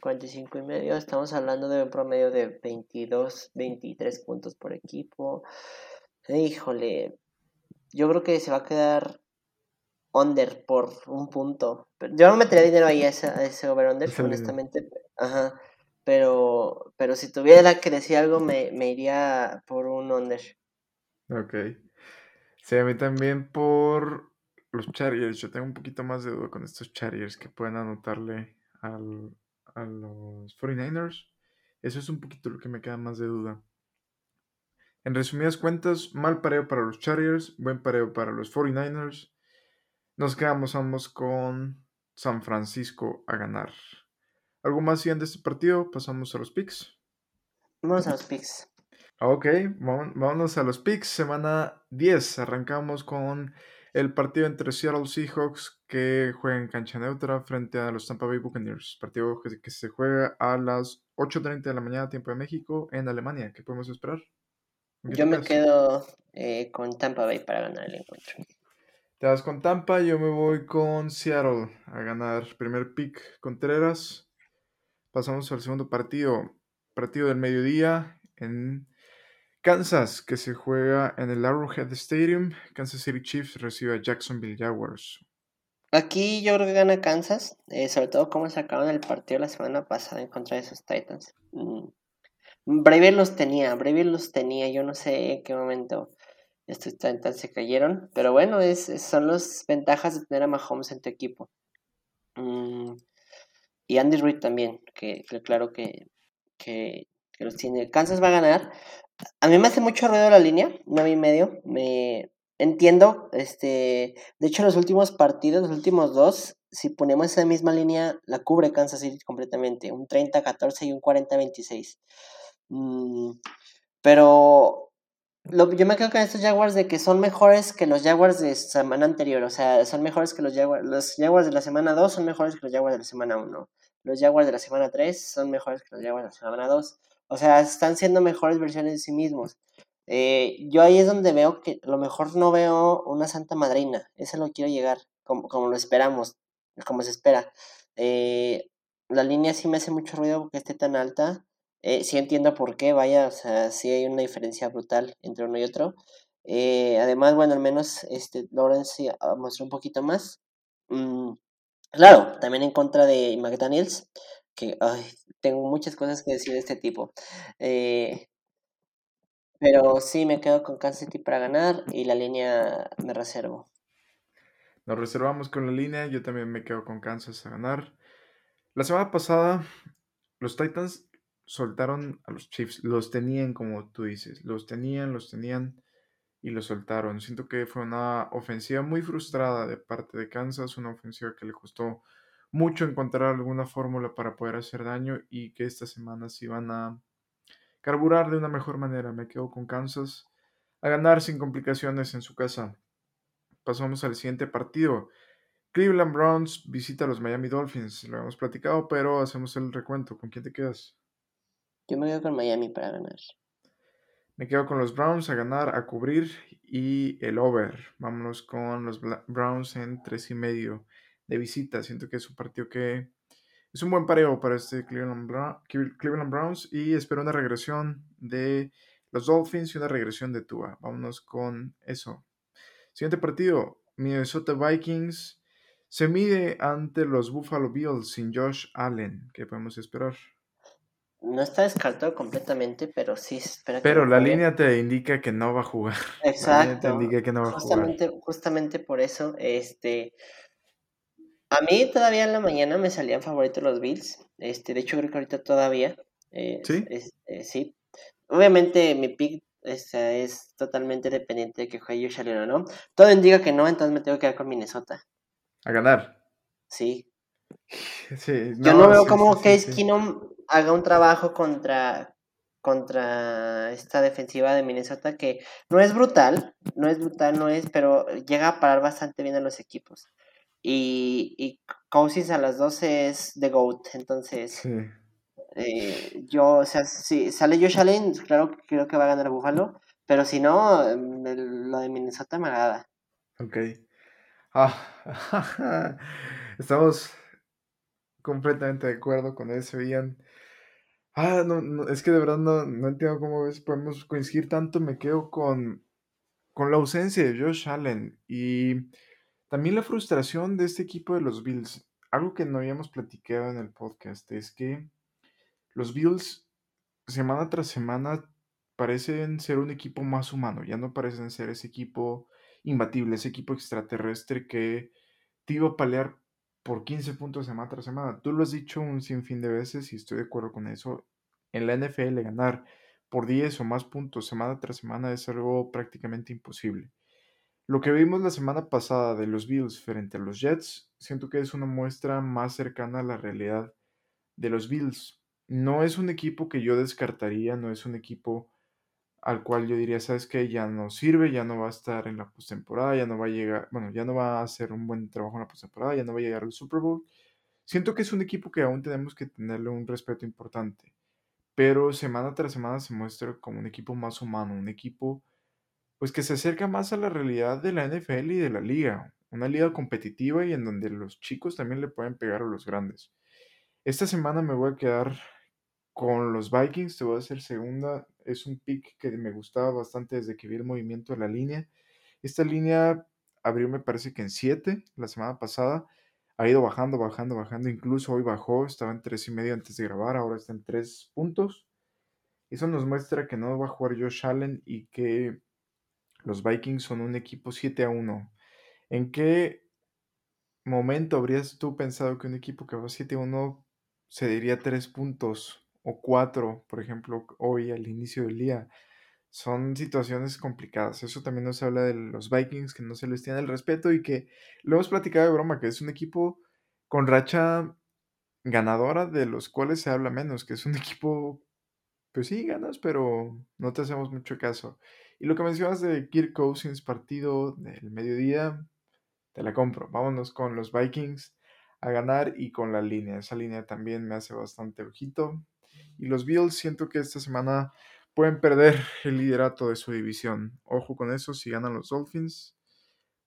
45 mm, y medio. Estamos hablando de un promedio de 22, 23 puntos por equipo. Híjole, yo creo que se va a quedar under por un punto. Yo no metería dinero ahí a ese, over-under, honestamente. Ajá. Pero, pero si tuviera que decir algo, me, iría por un under. Ok. Sí, a mí también por los Chargers. Yo tengo un poquito más de duda con estos Chargers que pueden anotarle al, a los 49ers. Eso es un poquito lo que me queda más de duda. En resumidas cuentas, mal pareo para los Chargers, buen pareo para los 49ers. Nos quedamos ambos con San Francisco a ganar. ¿Algo más bien de este partido? Pasamos a los picks. Vamos a los picks. Ok, vámonos a los picks. Semana 10. Arrancamos con el partido entre Seattle Seahawks que juega en cancha neutra frente a los Tampa Bay Buccaneers. Partido que, se juega a las 8.30 de la mañana, tiempo de México, en Alemania. ¿Qué podemos esperar? Yo me quedo eh, con Tampa Bay para ganar el encuentro. Te vas con Tampa, yo me voy con Seattle a ganar primer pick Contreras. Pasamos al segundo partido, partido del mediodía en Kansas, que se juega en el Arrowhead Stadium. Kansas City Chiefs recibe a Jacksonville Jaguars. Aquí yo creo que gana Kansas, eh, sobre todo como sacaron el partido la semana pasada en contra de esos Titans. Mm. Brave los tenía, Brave los tenía, yo no sé en qué momento estos Titans se cayeron. Pero bueno, es, son las ventajas de tener a Mahomes en tu equipo. Mm, y Andy Reid también, que, claro que, que, los tiene. Kansas va a ganar. A mí me hace mucho ruido la línea, nueve y medio. Me entiendo, este, de hecho los últimos partidos, los últimos dos, si ponemos esa misma línea, la cubre Kansas City completamente, un 30-14 y un 40-26. Mm, pero yo me quedo con estos Jaguars de que son mejores que los Jaguars de semana anterior. O sea, son mejores que los Jaguars. Los Jaguars de la semana 2 son mejores que los Jaguars de la semana 1. Los Jaguars de la semana 3 son mejores que los Jaguars de la semana 2. O sea, están siendo mejores versiones de sí mismos. Eh, yo ahí es donde veo que a lo mejor no veo una santa madrina. Eso lo quiero llegar, como, como lo esperamos, como se espera. Eh, la línea sí me hace mucho ruido que esté tan alta. Eh, sí entiendo por qué, vaya, o sea, sí hay una diferencia brutal entre uno y otro. Además, bueno, al menos este, Lawrence mostró un poquito más. Mm, claro, también en contra de McDaniels, que tengo muchas cosas que decir de este tipo. Eh, pero sí, me quedo con Kansas City para ganar y la línea me reservo. Nos reservamos con la línea, yo también me quedo con Kansas a ganar. La semana pasada, los Titans soltaron a los Chiefs. Los tenían, como tú dices, los tenían, los tenían y los soltaron. Siento que fue una ofensiva muy frustrada de parte de Kansas, una ofensiva que le costó mucho encontrar alguna fórmula para poder hacer daño y que esta semana se iban a carburar de una mejor manera. Me quedo con Kansas a ganar sin complicaciones en su casa. Pasamos al siguiente partido. Cleveland Browns visita a los Miami Dolphins. Lo hemos platicado, pero hacemos el recuento. ¿Con quién te quedas? Yo me quedo con Miami para ganar. Me quedo con los Browns a ganar, a cubrir y el over. Vámonos con los Browns en tres y medio de visita. Siento que es un partido que es un buen pareo para este Cleveland, Browns y espero una regresión de los Dolphins y una regresión de Tua. Vámonos con eso. Siguiente partido, Minnesota Vikings se mide ante los Buffalo Bills sin Josh Allen. ¿Qué podemos esperar? no está descartado completamente, pero sí espera Pero la línea te indica que no va a jugar. Exacto. La indica que no va justamente, a jugar. Justamente por eso, este. A mí todavía en la mañana me salían favoritos los Bills. Este, de hecho, creo que ahorita todavía. sí. Eh, sí. Obviamente mi pick este, es totalmente dependiente de que juegue Josh o no. Todo indica que no, entonces me tengo que quedar con Minnesota. A ganar. Sí. Yo no veo cómo Case Keenum haga un trabajo contra, contra esta defensiva de Minnesota que no es brutal, no es brutal, no es, pero llega a parar bastante bien a los equipos. Y, y Cousins a las 12 es The GOAT, entonces eh, yo, o sea, si sale Josh Allen, claro que creo que va a ganar Buffalo, pero si no, lo de Minnesota me agrada. Ok. Ah, estamos completamente de acuerdo con eso, Ian. Ah, no, es que de verdad no, no entiendo cómo ves, podemos coincidir tanto, me quedo con, con la ausencia de Josh Allen y también la frustración de este equipo de los Bills. Algo que no habíamos platicado en el podcast es que los Bills, semana tras semana, parecen ser un equipo más humano, ya no parecen ser ese equipo imbatible, ese equipo extraterrestre que te iba a pelear por 15 puntos semana tras semana. Tú lo has dicho un sinfín de veces y estoy de acuerdo con eso. En la NFL ganar por 10 o más puntos semana tras semana es algo prácticamente imposible. Lo que vimos la semana pasada de los Bills frente a los Jets, siento que es una muestra más cercana a la realidad de los Bills. No es un equipo que yo descartaría, no es un equipo al cual yo diría, sabes que ya no sirve, ya no va a estar en la postemporada, ya no va a llegar, bueno, ya no va a hacer un buen trabajo en la postemporada, ya no va a llegar al Super Bowl. Siento que es un equipo que aún tenemos que tenerle un respeto importante, pero semana tras semana se muestra como un equipo más humano, un equipo pues que se acerca más a la realidad de la NFL y de la liga, una liga competitiva y en donde los chicos también le pueden pegar a los grandes. Esta semana me voy a quedar con los Vikings, te voy a hacer segunda. Es un pick que me gustaba bastante desde que vi el movimiento de la línea. Esta línea abrió, me parece que en 7 la semana pasada. Ha ido bajando, bajando, bajando. Incluso hoy bajó, estaba en 3 y medio antes de grabar, ahora está en 3 puntos. Eso nos muestra que no va a jugar Josh Allen y que los Vikings son un equipo 7 a 1. ¿En qué momento habrías tú pensado que un equipo que va 7 a 1 se diría 3 puntos o cuatro, por ejemplo, hoy al inicio del día. Son situaciones complicadas. Eso también nos habla de los Vikings, que no se les tiene el respeto y que lo hemos platicado de broma, que es un equipo con racha ganadora de los cuales se habla menos, que es un equipo, pues sí, ganas, pero no te hacemos mucho caso. Y lo que mencionas de Kirk Cousins, partido del mediodía, te la compro. Vámonos con los Vikings a ganar y con la línea. Esa línea también me hace bastante ojito. Y los Bills siento que esta semana pueden perder el liderato de su división. Ojo con eso, si ganan los Dolphins,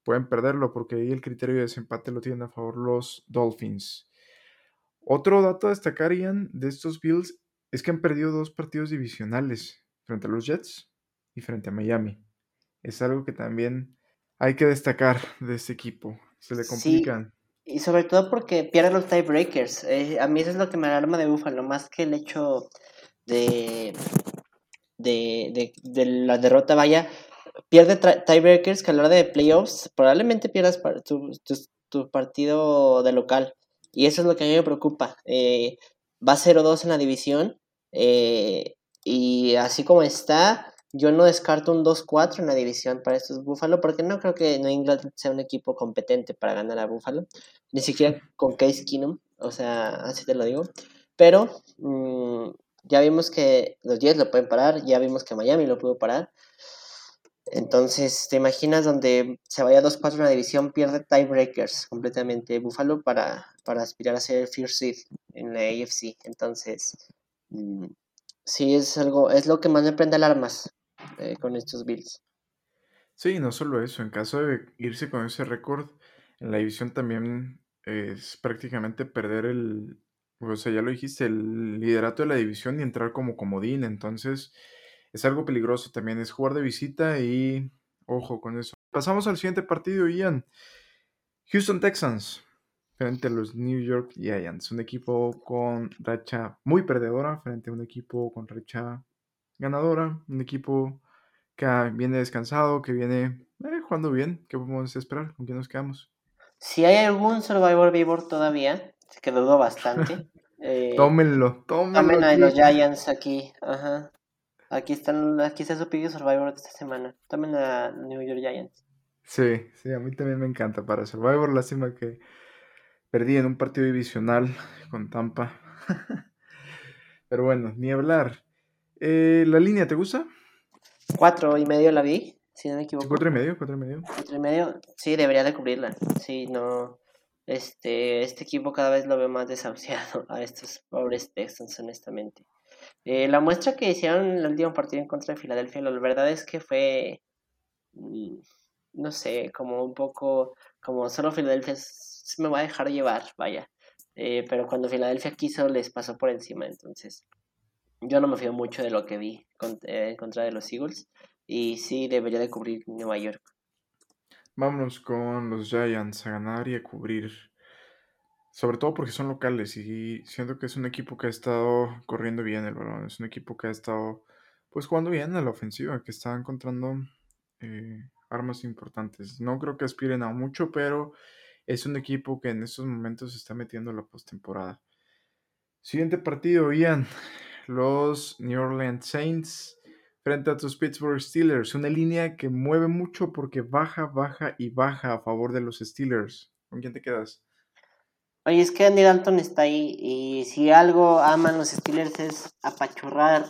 pueden perderlo porque ahí el criterio de desempate lo tienen a favor los Dolphins. Otro dato a destacar, Ian, de estos Bills es que han perdido dos partidos divisionales frente a los Jets y frente a Miami. Es algo que también hay que destacar de este equipo. Se le complican. Y sobre todo porque pierde los tiebreakers. Eh, a mí eso es lo que me alarma de Buffalo, más que el hecho de, de, de, la derrota. Vaya, pierde tiebreakers que a la hora de playoffs probablemente pierdas tu, tu, partido de local. Y eso es lo que a mí me preocupa. Eh, va 0-2 en la división. Eh, y así como está, yo no descarto un 2-4 en la división para estos Buffalo, porque no creo que New England sea un equipo competente para ganar a Buffalo, ni siquiera con Case Keenum, o sea, así te lo digo. Pero mm, ya vimos que los Jets lo pueden parar, ya vimos que Miami lo pudo parar. Entonces, ¿te imaginas donde se vaya 2-4 en la división, pierde tiebreakers completamente Buffalo para, para aspirar a ser first seed en la AFC? Entonces, mm, sí es algo, es lo que más me prende alarmas eh, con estos Bills. Sí, no solo eso, en caso de irse con ese récord, en la división también es prácticamente perder el, o sea, ya lo dijiste, el liderato de la división y entrar como comodín, entonces es algo peligroso también, es jugar de visita y ojo con eso. Pasamos al siguiente partido, Ian. Houston Texans frente a los New York Giants. Un equipo con racha muy perdedora frente a un equipo con racha ganadora. Un equipo que viene descansado, que viene eh, jugando bien. ¿Qué podemos esperar? ¿Con quién nos quedamos? Si hay algún Survivor Vivor todavía, que dudo bastante. Eh, tómenlo, tómenlo. Tomen a los Giants aquí. Ajá. Aquí están, aquí está su pick Survivor de esta semana. Tomen a New York Giants. Sí, sí, a mí también me encanta para Survivor. Lástima que perdí en un partido divisional con Tampa. Pero bueno, ni hablar. Eh, ¿La línea te gusta? Cuatro y medio la vi si no me equivoco. ¿Cuatro y medio? ¿Cuatro y medio? Cuatro y medio, sí, debería de cubrirla. Sí, no. Este, este equipo cada vez lo veo más desahuciado a estos pobres Texans, honestamente. Eh, la muestra que hicieron en el último partido en contra de Filadelfia, la verdad es que fue, mm, no sé, como un poco, como solo Filadelfia me va a dejar llevar, vaya. Eh, pero cuando Filadelfia quiso, les pasó por encima, entonces yo no me fío mucho de lo que vi eh, en contra de los Eagles. Y sí, debería de cubrir Nueva York. Vámonos con los Giants a ganar y a cubrir. Sobre todo porque son locales y siento que es un equipo que ha estado corriendo bien el balón. Es un equipo que ha estado pues jugando bien a la ofensiva, que está encontrando eh, armas importantes. No creo que aspiren a mucho, pero es un equipo que en estos momentos está metiendo en la postemporada. Siguiente partido, Ian. Los New Orleans Saints frente a tus Pittsburgh Steelers. Una línea que mueve mucho porque baja, baja y baja a favor de los Steelers. ¿Con quién te quedas? Oye, es que Andy Dalton está ahí y si algo aman los Steelers es apachurrar,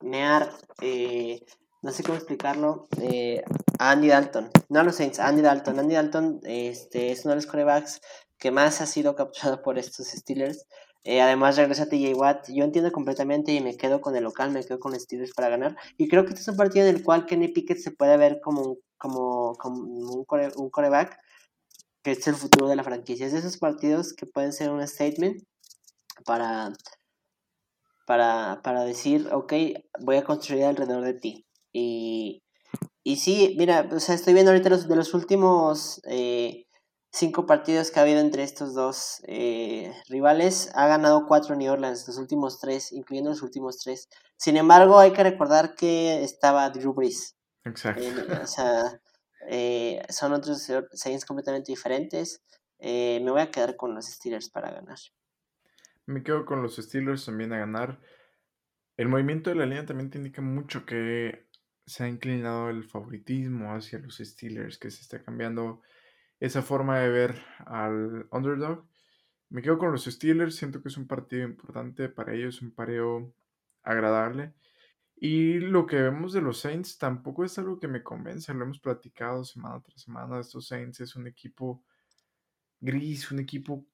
mear, eh, no sé cómo explicarlo, eh, a Andy Dalton. No a los Saints, Andy Dalton. Andy Dalton este, es uno de los corebacks que más ha sido capturado por estos Steelers. Eh, además regresa TJ Watt. Yo entiendo completamente y me quedo con el local, me quedo con Steelers para ganar. Y creo que este es un partido en el cual Kenny Pickett se puede ver como, como, como un, un coreback que es el futuro de la franquicia. Es de esos partidos que pueden ser un statement para, para, para decir, ok, voy a construir alrededor de ti. Y, y sí, mira, o sea, estoy viendo ahorita los, de los últimos... Eh, cinco partidos que ha habido entre estos dos eh, rivales, ha ganado cuatro New Orleans, los últimos tres, incluyendo los últimos tres. Sin embargo, hay que recordar que estaba Drew Brees. Exacto. o sea, eh, son otros Saints completamente diferentes. Eh, me voy a quedar con los Steelers para ganar. Me quedo con los Steelers también a ganar. El movimiento de la línea también te indica mucho que se ha inclinado el favoritismo hacia los Steelers, que se está cambiando esa forma de ver al underdog. Me quedo con los Steelers, siento que es un partido importante para ellos, un pareo agradable. Y lo que vemos de los Saints tampoco es algo que me convence, lo hemos platicado semana tras semana. Estos Saints es un equipo gris, un equipo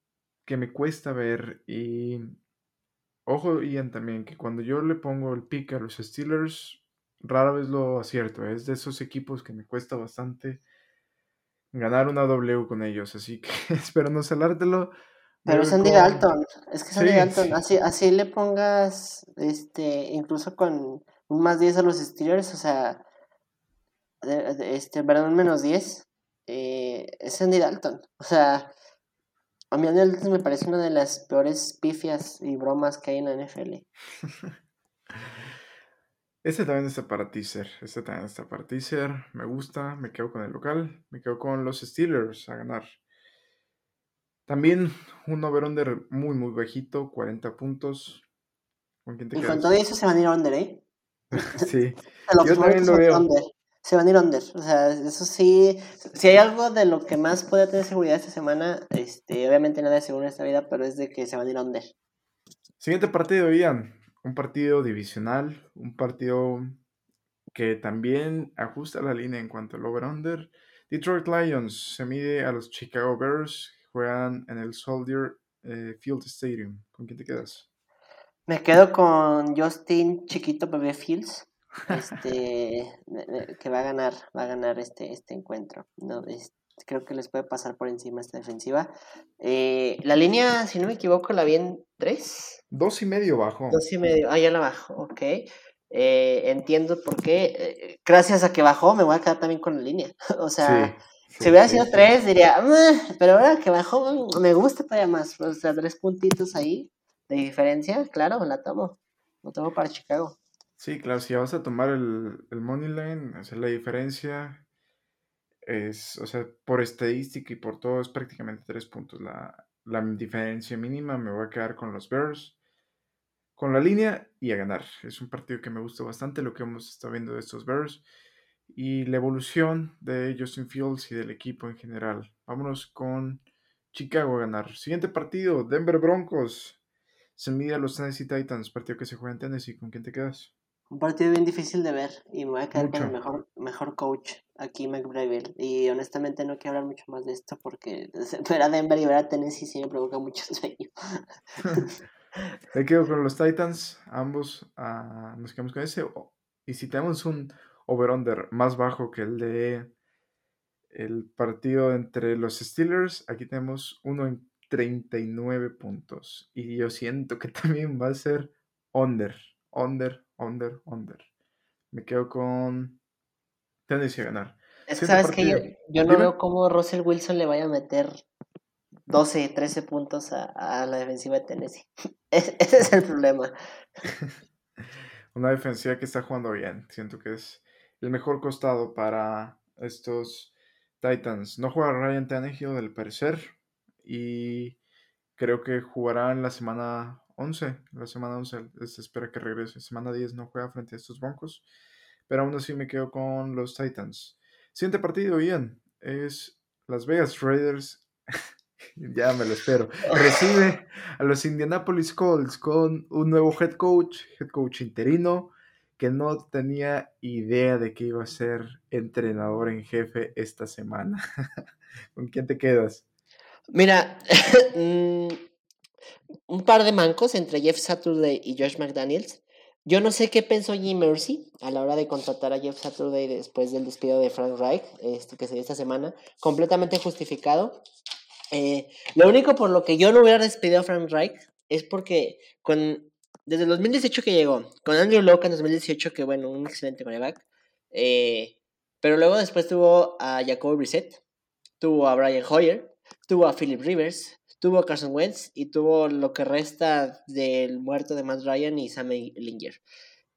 que me cuesta ver. Y ojo, Ian, también, que cuando yo le pongo el pick a los Steelers, rara vez lo acierto. Es de esos equipos que me cuesta bastante ganar una W con ellos, así que espero no salártelo. Pero es Andy Dalton, es que es Andy Dalton, así, así le pongas, este, incluso con un más 10 a los Steelers, o sea, este, perdón, menos 10, eh, es Andy Dalton, o sea, a mí Andy Dalton me parece una de las peores pifias y bromas que hay en la NFL. Este también está para teaser. Este también está para teaser. Me gusta. Me quedo con el local. Me quedo con los Steelers a ganar. También un over-under muy, muy bajito. 40 puntos. ¿Con quién te y con todo eso se van a ir under, ¿eh? sí. Yo también lo veo. Se van a ir under. O sea, eso sí. Si hay algo de lo que más puede tener seguridad esta semana, este, obviamente nada es seguro en esta vida, pero es de que se van a ir under. Siguiente partido, Ian un partido divisional, un partido que también ajusta la línea en cuanto al over-under. Detroit Lions se mide a los Chicago Bears, juegan en el Soldier eh, Field Stadium. ¿Con quién te quedas? Me quedo con Justin Chiquito Bebé Fields, este, que va a ganar, va a ganar este, este encuentro. No, creo que les puede pasar por encima esta defensiva. Eh, la línea, si no me equivoco, la vi en 3. Dos y medio bajo. Dos y medio, ah, ya la bajo, ok. Eh, entiendo por qué. Eh, gracias a que bajó, me voy a quedar también con la línea. o sea, Si hubiera sido tres, diría, pero ahora que bajó, me gusta todavía más. O sea, tres puntitos ahí de diferencia, claro, la tomo. Lo tomo para Chicago. Sí, claro, si vas a tomar el, el money line, hacer la diferencia es, o sea, por estadística y por todo es prácticamente tres puntos. La, la diferencia mínima me voy a quedar con los Bears, con la línea y a ganar. Es un partido que me gusta bastante lo que hemos estado viendo de estos Bears y la evolución de Justin Fields y del equipo en general. Vámonos con Chicago a ganar. Siguiente partido, Denver Broncos. Se mide a los Tennessee Titans, partido que se juega en Tennessee. ¿Con quién te quedas? Un partido bien difícil de ver y me voy a quedar con el mejor, mejor coach aquí, McBride. Y honestamente no quiero hablar mucho más de esto porque ver a Denver y ver a Tennessee sí me provoca mucho sueño. me quedo con los Titans, ambos uh, nos quedamos con ese. Y si tenemos un over-under más bajo que el de el partido entre los Steelers. Aquí tenemos uno en 39 puntos. Y yo siento que también va a ser under, under, under, under. Me quedo con Tennessee a ganar. Es que sabes que yo, no veo cómo Russell Wilson le vaya a meter 12, 13 puntos a, la defensiva de Tennessee. ese es el problema. Una defensiva que está jugando bien. Siento que es el mejor costado para estos Titans. No juega Ryan Tannehill, del parecer, y creo que jugará en la semana 11. La semana 11 se espera que regrese. Semana 10 no juega frente a estos Broncos, pero aún así me quedo con los Titans. Siguiente partido, bien, es Las Vegas Raiders. ya me lo espero. Recibe a los Indianapolis Colts con un nuevo head coach, head coach interino que no tenía idea de que iba a ser entrenador en jefe esta semana. ¿Con quién te quedas? Mira, mm, un par de mancos entre Jeff Saturday y Josh McDaniels. Yo no sé qué pensó Jim Mercy a la hora de contratar a Jeff Saturday después del despido de Frank Reich, este, que se dio esta semana, completamente justificado. Eh, lo único por lo que yo no hubiera despedido a Frank Reich es porque desde el 2018 que llegó, con Andrew Locke en 2018, que bueno, un excelente coreback. Eh, pero luego después tuvo a Jacoby Brissett, tuvo a Brian Hoyer, tuvo a Philip Rivers, tuvo Carson Wentz y tuvo lo que resta del muerto de Matt Ryan y Sam Linger.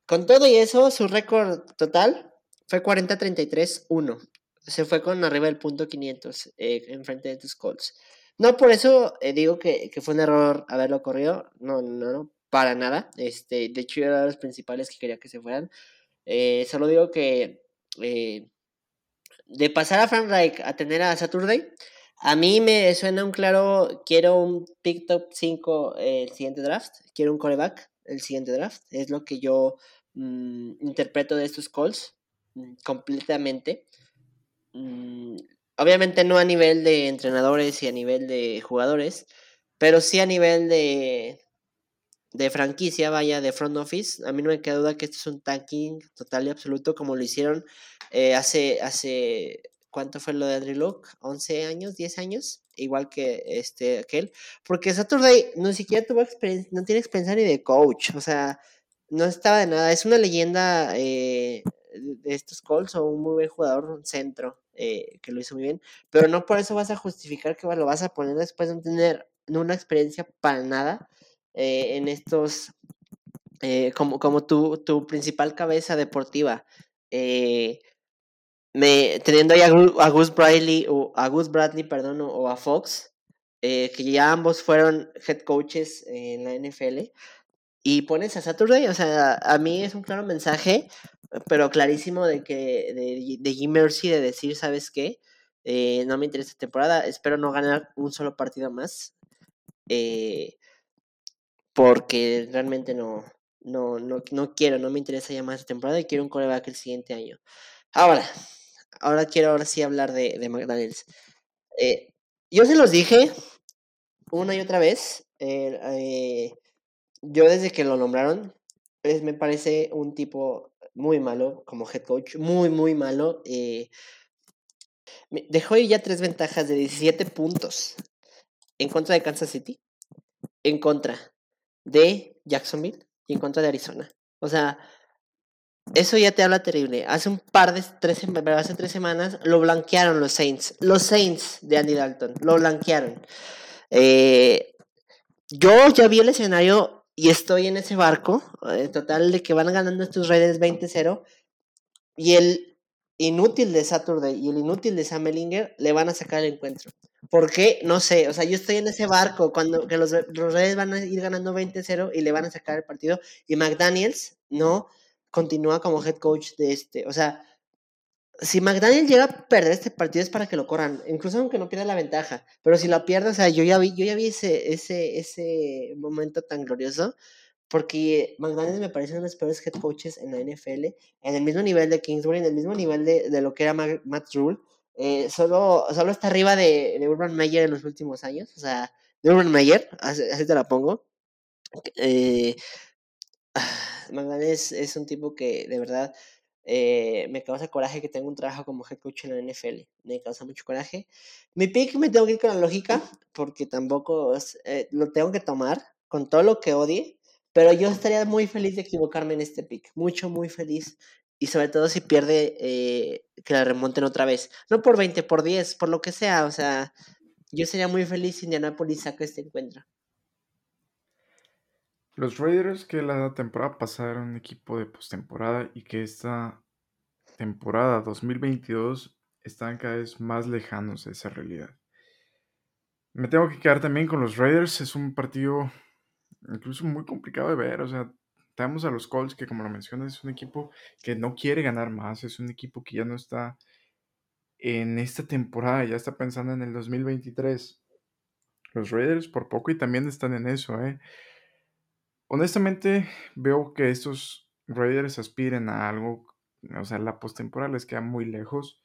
Con todo y eso, su récord total fue 40-33-1. Se fue con arriba del punto 500 eh, en frente de tus Colts. No por eso eh, digo que, que, fue un error haberlo corrido. No, no, no para nada. Este, de hecho, era de los principales que quería que se fueran. Eh, solo digo que de pasar a Frank Reich a tener a Saturday, a mí me suena un claro, quiero un pick top 5 el siguiente draft, quiero un coreback el siguiente draft, es lo que yo mm, interpreto de estos calls mm, completamente. Mm, obviamente no a nivel de entrenadores y a nivel de jugadores, pero sí a nivel de, de franquicia, vaya, de front office, a mí no me queda duda que esto es un tanking total y absoluto como lo hicieron eh, hace, hace, ¿cuánto fue lo de Andrew Luck? ¿11 años? ¿10 años? Igual que este, aquel. Porque Saturday no siquiera tuvo experiencia, no tiene experiencia ni de coach, o sea, no estaba de nada. Es una leyenda eh, de estos Colts o un muy buen jugador, un centro, eh, que lo hizo muy bien, pero no por eso vas a justificar que lo vas a poner después de no tener una experiencia para nada eh, en estos, eh, como, como tu, tu, principal cabeza deportiva, eh, me, teniendo ahí a, Gus Bradley, o a Gus Bradley, perdón, o, a Fox, que ya ambos fueron head coaches en la NFL, y pones a Saturday, o sea, a mí es un claro mensaje, pero clarísimo de que de, de Jim Mercy de decir, ¿sabes qué? no me interesa esta temporada, espero no ganar un solo partido más. Eh, porque realmente no, no, no, no quiero, no me interesa ya más esta temporada y quiero un coreback el siguiente año. Ahora, ahora quiero ahora sí hablar de, de McDaniels. Eh, yo se los dije una y otra vez. Eh, eh, yo desde que lo nombraron, me parece un tipo muy malo como head coach, muy, muy malo. dejó ya tres ventajas de 17 puntos en contra de Kansas City, en contra de Jacksonville y en contra de Arizona. O sea, eso ya te habla terrible. Hace un par de tres, hace tres semanas lo blanquearon los Saints. Los Saints de Andy Dalton. Lo blanquearon. Eh, yo ya vi el escenario y estoy en ese barco. En total de que van ganando estos Raiders 20-0. Y el inútil de Saturday y el inútil de Sam Ellinger le van a sacar el encuentro. ¿Por qué? No sé. O sea, yo estoy en ese barco cuando que los, los Raiders van a ir ganando 20-0 y le van a sacar el partido. Y McDaniels, no continúa como head coach de este. O sea, si McDaniel llega a perder este partido es para que lo corran, incluso aunque no pierda la ventaja. Pero si la pierde, o sea, yo ya vi, yo ya vi ese, ese, ese momento tan glorioso. Porque McDaniel me parece uno de los peores head coaches en la NFL, en el mismo nivel de Kingsbury, en el mismo nivel de, de lo que era Matt Rule. Eh, solo, solo está arriba de, de, Urban Meyer en los últimos años. O sea, de Urban Meyer, así, así te la pongo. Eh, Magallanes es un tipo que de verdad eh, me causa coraje que tenga un trabajo como head coach en la NFL. Me causa mucho coraje. Mi pick me tengo que ir con la lógica porque tampoco eh, lo tengo que tomar con todo lo que odie. Pero yo estaría muy feliz de equivocarme en este pick. Mucho, muy feliz. Y sobre todo si pierde, eh, que la remonten otra vez. No por 20, por 10, por lo que sea. O sea, yo sería muy feliz si Indianapolis saca este encuentro. Los Raiders que la temporada pasada eran un equipo de postemporada y que esta temporada 2022 están cada vez más lejanos de esa realidad. Me tengo que quedar también con los Raiders. Es un partido incluso muy complicado de ver. O sea, tenemos a los Colts que como lo mencionas es un equipo que no quiere ganar más. Es un equipo que ya no está en esta temporada, ya está pensando en el 2023. Los Raiders por poco y también están en eso, ¿eh? Honestamente, veo que estos Raiders aspiren a algo, o sea, la postemporada les queda muy lejos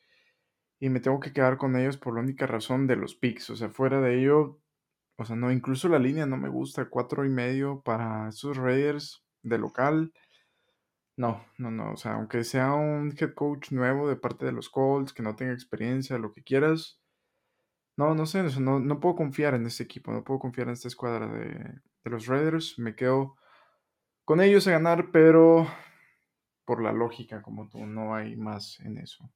y me tengo que quedar con ellos por la única razón de los picks, o sea, fuera de ello, o sea, no, incluso la línea no me gusta, cuatro y medio para estos Raiders de local. No, no, no, o sea, aunque sea un head coach nuevo de parte de los Colts, que no tenga experiencia, lo que quieras, no, no sé, no, no puedo confiar en este equipo, no puedo confiar en esta escuadra de, los Raiders. Me quedo con ellos a ganar, pero por la lógica, como tú, no hay más en eso.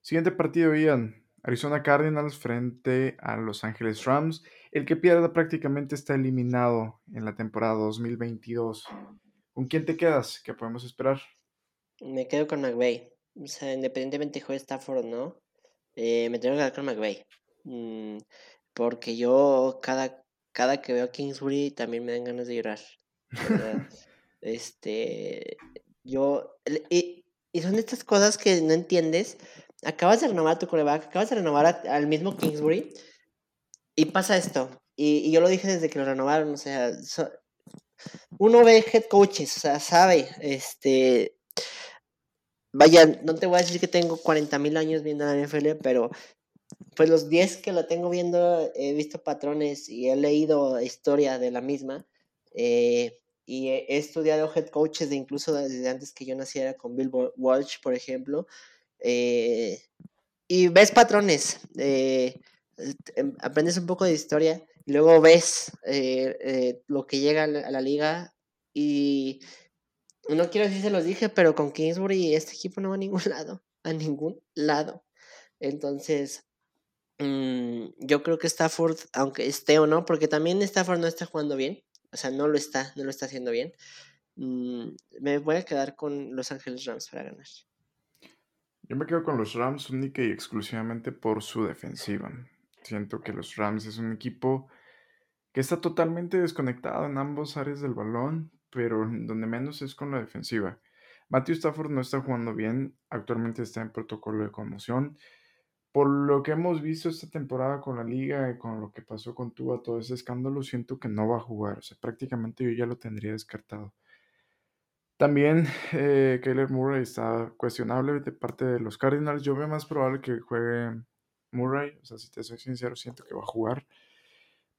Siguiente partido, Ian. Arizona Cardinals frente a Los Ángeles Rams. El que pierda prácticamente está eliminado en la temporada 2022. ¿Con quién te quedas? ¿Qué podemos esperar? Me quedo con McVay. O sea, independientemente de Stafford o no, eh, me tengo que quedar con McVay. Mm, porque yo cada cada que veo a Kingsbury también me dan ganas de llorar. este, yo, y, y, son estas cosas que no entiendes. Acabas de renovar tu coreback, acabas de renovar al mismo Kingsbury y pasa esto. Y, y, yo lo dije desde que lo renovaron, o sea, uno ve head coaches, o sea, sabe, este, vaya, no te voy a decir que tengo 40 mil años viendo la NFL, pero pues los 10 que lo tengo viendo, he visto patrones y he leído historia de la misma. Eh, y he, estudiado head coaches de incluso desde antes que yo naciera con Bill Walsh, por ejemplo. Eh, y ves patrones, eh, em, aprendes un poco de historia, y luego ves lo que llega a la, liga y no quiero decir se los dije, pero con Kingsbury este equipo no va a ningún lado, a ningún lado. Entonces, Mm, yo creo que Stafford, aunque esté o no, porque también Stafford no está jugando bien, o sea, no lo está, no lo está haciendo bien. Mm, me voy a quedar con Los Ángeles Rams para ganar. Yo me quedo con los Rams única y exclusivamente por su defensiva. Siento que los Rams es un equipo que está totalmente desconectado en ambos áreas del balón, pero donde menos es con la defensiva. Matthew Stafford no está jugando bien, actualmente está en protocolo de conmoción por lo que hemos visto esta temporada con la liga y con lo que pasó con Tua, todo ese escándalo, siento que no va a jugar. O sea, prácticamente yo ya lo tendría descartado. También eh, Murray está cuestionable de parte de los Cardinals. Yo veo más probable que juegue Murray. O sea, si te soy sincero, siento que va a jugar.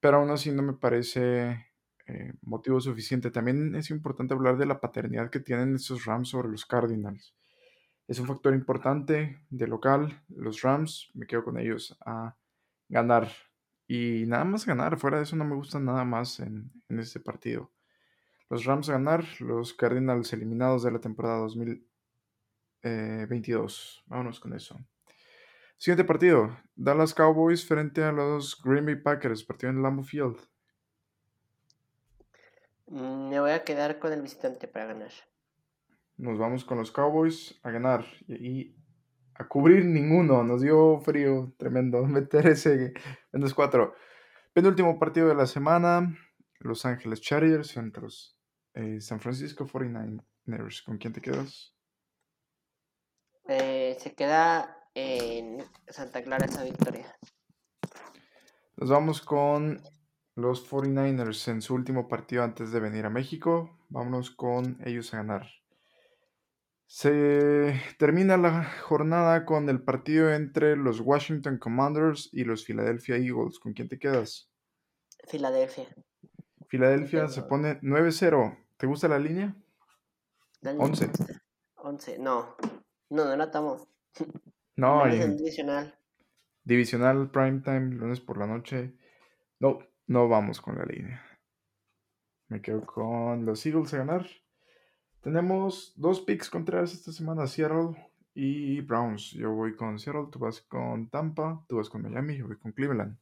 Pero aún así no me parece eh, motivo suficiente. También es importante hablar de la paternidad que tienen estos Rams sobre los Cardinals es un factor importante de local. Los Rams, me quedo con ellos a ganar. Y nada más ganar, fuera de eso no me gusta nada más en, este partido. Los Rams a ganar, los Cardinals eliminados de la temporada 22. Vámonos con eso. Siguiente partido. Dallas Cowboys frente a los Green Bay Packers. Partido en Lambeau Field. Mm, me voy a quedar con el visitante para ganar. Nos vamos con los Cowboys a ganar. Y, a cubrir ninguno. Nos dio frío tremendo meter ese menos 4. Penúltimo partido de la semana. Los Ángeles Chargers entre los eh, San Francisco 49ers. ¿Con quién te quedas? Eh, se queda en Santa Clara esa victoria. Nos vamos con los 49ers en su último partido antes de venir a México. Vámonos con ellos a ganar. Se termina la jornada con el partido entre los Washington Commanders y los Philadelphia Eagles. ¿Con quién te quedas? Filadelfia. Filadelfia se pone 9-0. ¿Te gusta la línea? 11. 11, no. No, no la estamos. No, en divisional. divisional primetime, lunes por la noche. No, no vamos con la línea. Me quedo con los Eagles a ganar. Tenemos dos picks contrarios esta semana, Seattle y Browns. Yo voy con Seattle, tú vas con Tampa, tú vas con Miami, yo voy con Cleveland.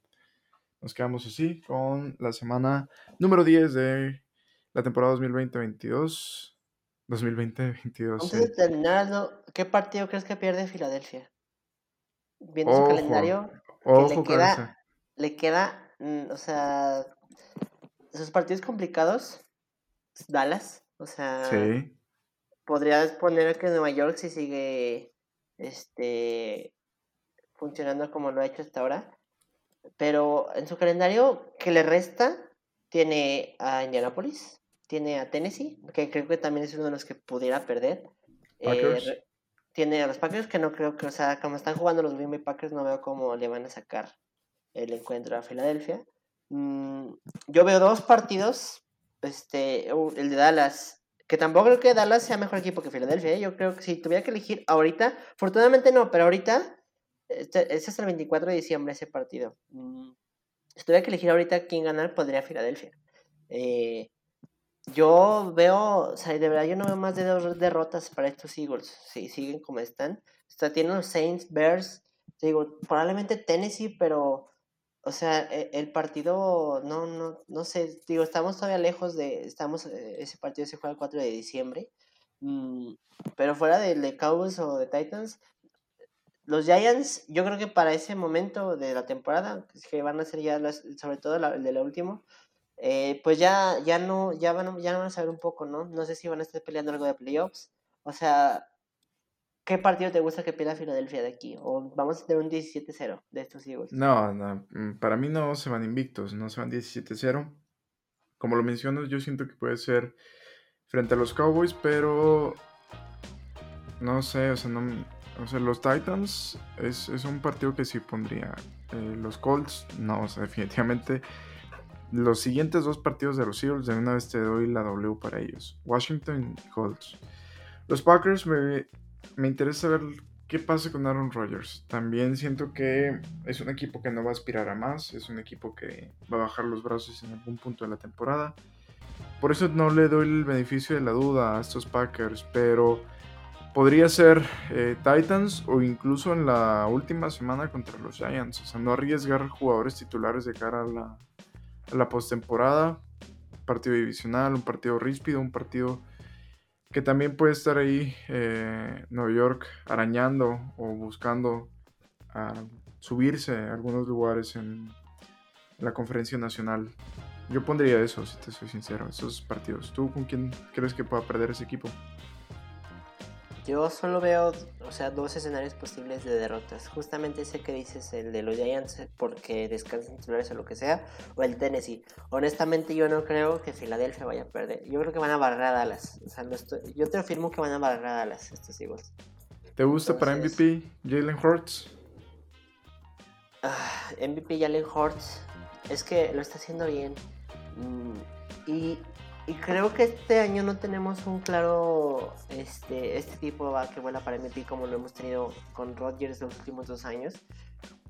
Nos quedamos así con la semana número 10 de la temporada 2020-22. 2020-22. Antes de terminarlo, ¿qué partido crees que pierde Filadelfia? Viendo su Ojo, calendario, que le queda, le queda, mm, o sea, sus partidos complicados, Dallas, o sea, Sí. podrías poner que Nueva York si sigue, este, funcionando como lo ha hecho hasta ahora, pero en su calendario que le resta, tiene a Indianapolis, tiene a Tennessee, que creo que también es uno de los que pudiera perder. Eh, tiene a los Packers, que no creo que, o sea, como están jugando los Green Bay Packers, no veo cómo le van a sacar el encuentro a Filadelfia. Mm, yo veo dos partidos, este, el de Dallas, que tampoco creo que Dallas sea mejor equipo que Filadelfia, ¿eh? yo creo que si tuviera que elegir ahorita, afortunadamente no, pero ahorita, este, es hasta el 24 de diciembre ese partido. Mm, si tuviera que elegir ahorita quién ganar, podría Filadelfia. Eh, yo veo, o sea, de verdad yo no veo más de dos derrotas para estos Eagles, si siguen como están. O sea, tienen los Saints, Bears, digo, probablemente Tennessee, pero, o sea, e- el partido, no, no, no sé, digo, estamos todavía lejos de, estamos, eh, ese partido se juega el 4 de diciembre, mm, pero fuera de, de Cowboys o de Titans, los Giants, yo creo que para ese momento de la temporada, que van a ser ya, las, sobre todo el de la última, eh, pues ya, ya no, ya van, ya van a saber un poco, ¿no? No sé si van a estar peleando algo de playoffs. O sea, ¿qué partido te gusta que pierda Filadelfia de aquí? O vamos a tener un 17-0 de estos Eagles. No, no, mm, para mí no se van invictos, no se van 17-0. Como lo mencionas, yo siento que puede ser frente a los Cowboys, pero no sé, o sea, no, o sea los Titans es, es un partido que sí pondría. Eh, los Colts, no, o sea, definitivamente los siguientes dos partidos de los Eagles, de una vez te doy la W para ellos. Washington y Colts. Los Packers me, me interesa ver qué pasa con Aaron Rodgers. También siento que es un equipo que no va a aspirar a más, es un equipo que va a bajar los brazos en algún punto de la temporada. Por eso no le doy el beneficio de la duda a estos Packers, pero podría ser eh, Titans o incluso en la última semana contra los Giants. O sea, no arriesgar jugadores titulares de cara a la, a la postemporada. Partido divisional, un partido ríspido, un partido que también puede estar ahí eh, Nueva York arañando o buscando a subirse a algunos lugares en la conferencia nacional. Yo pondría eso, si te soy sincero, esos partidos. ¿Tú con quién crees que pueda perder ese equipo? Yo solo veo, o sea, dos escenarios posibles de derrotas. Justamente ese que dices, el de los Giants, porque descansan titulares o lo que sea, o el Tennessee. Honestamente, yo no creo que Filadelfia vaya a perder. Yo creo que van a barrer a Dallas. O sea, no estoy- yo te afirmo que van a barrer a Dallas estos Eagles. ¿Te gusta para MVP Jalen Hurts? Ah, MVP Jalen Hurts es que lo está haciendo bien. Mm, y, y creo que este año no tenemos un claro este, este tipo va que vuela para MVP como lo hemos tenido con Rodgers los últimos dos años.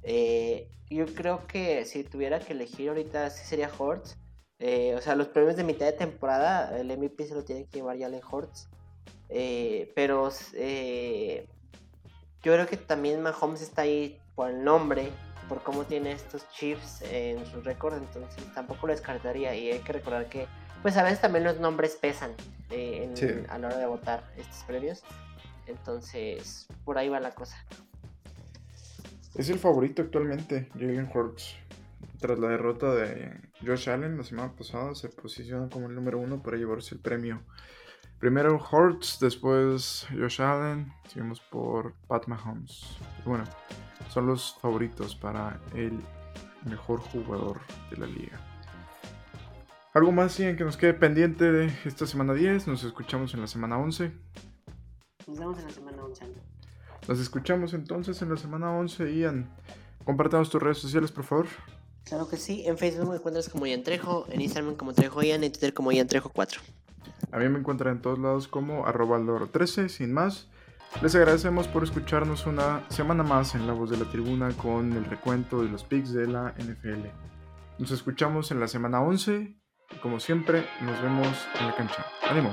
Eh, yo creo que si tuviera que elegir ahorita sí sería Hurts. Eh, o sea, los premios de mitad de temporada, el MVP se lo tiene que llevar Jalen Hurts. Eh, pero eh, yo creo que también Mahomes está ahí por el nombre, por cómo tiene estos chips en su récord, entonces tampoco lo descartaría. Y hay que recordar que, pues a veces también los nombres pesan eh, a la hora de votar estos premios. Entonces, por ahí va la cosa. Es el favorito actualmente, Jalen Hurts. Tras la derrota de Josh Allen la semana pasada, se posiciona como el número uno para llevarse el premio. Primero Hurts, después Josh Allen, seguimos por Pat Mahomes. bueno, son los favoritos para el mejor jugador de la liga. ¿Algo más, Ian, que nos quede pendiente de esta semana 10? Nos escuchamos en la semana 11. Nos vemos en la semana 11. Nos escuchamos entonces en la semana 11, Ian. Compartamos tus redes sociales, por favor. Claro que sí. En Facebook me encuentras como Ian Trejo, en Instagram como Trejo Ian, en Twitter como Ian Trejo 4. A mí me encuentran en todos lados como arroba 13 sin más. Les agradecemos por escucharnos una semana más en La Voz de la Tribuna con el recuento de los picks de la NFL. Nos escuchamos en la semana 11 y como siempre nos vemos en la cancha. ¡Ánimo!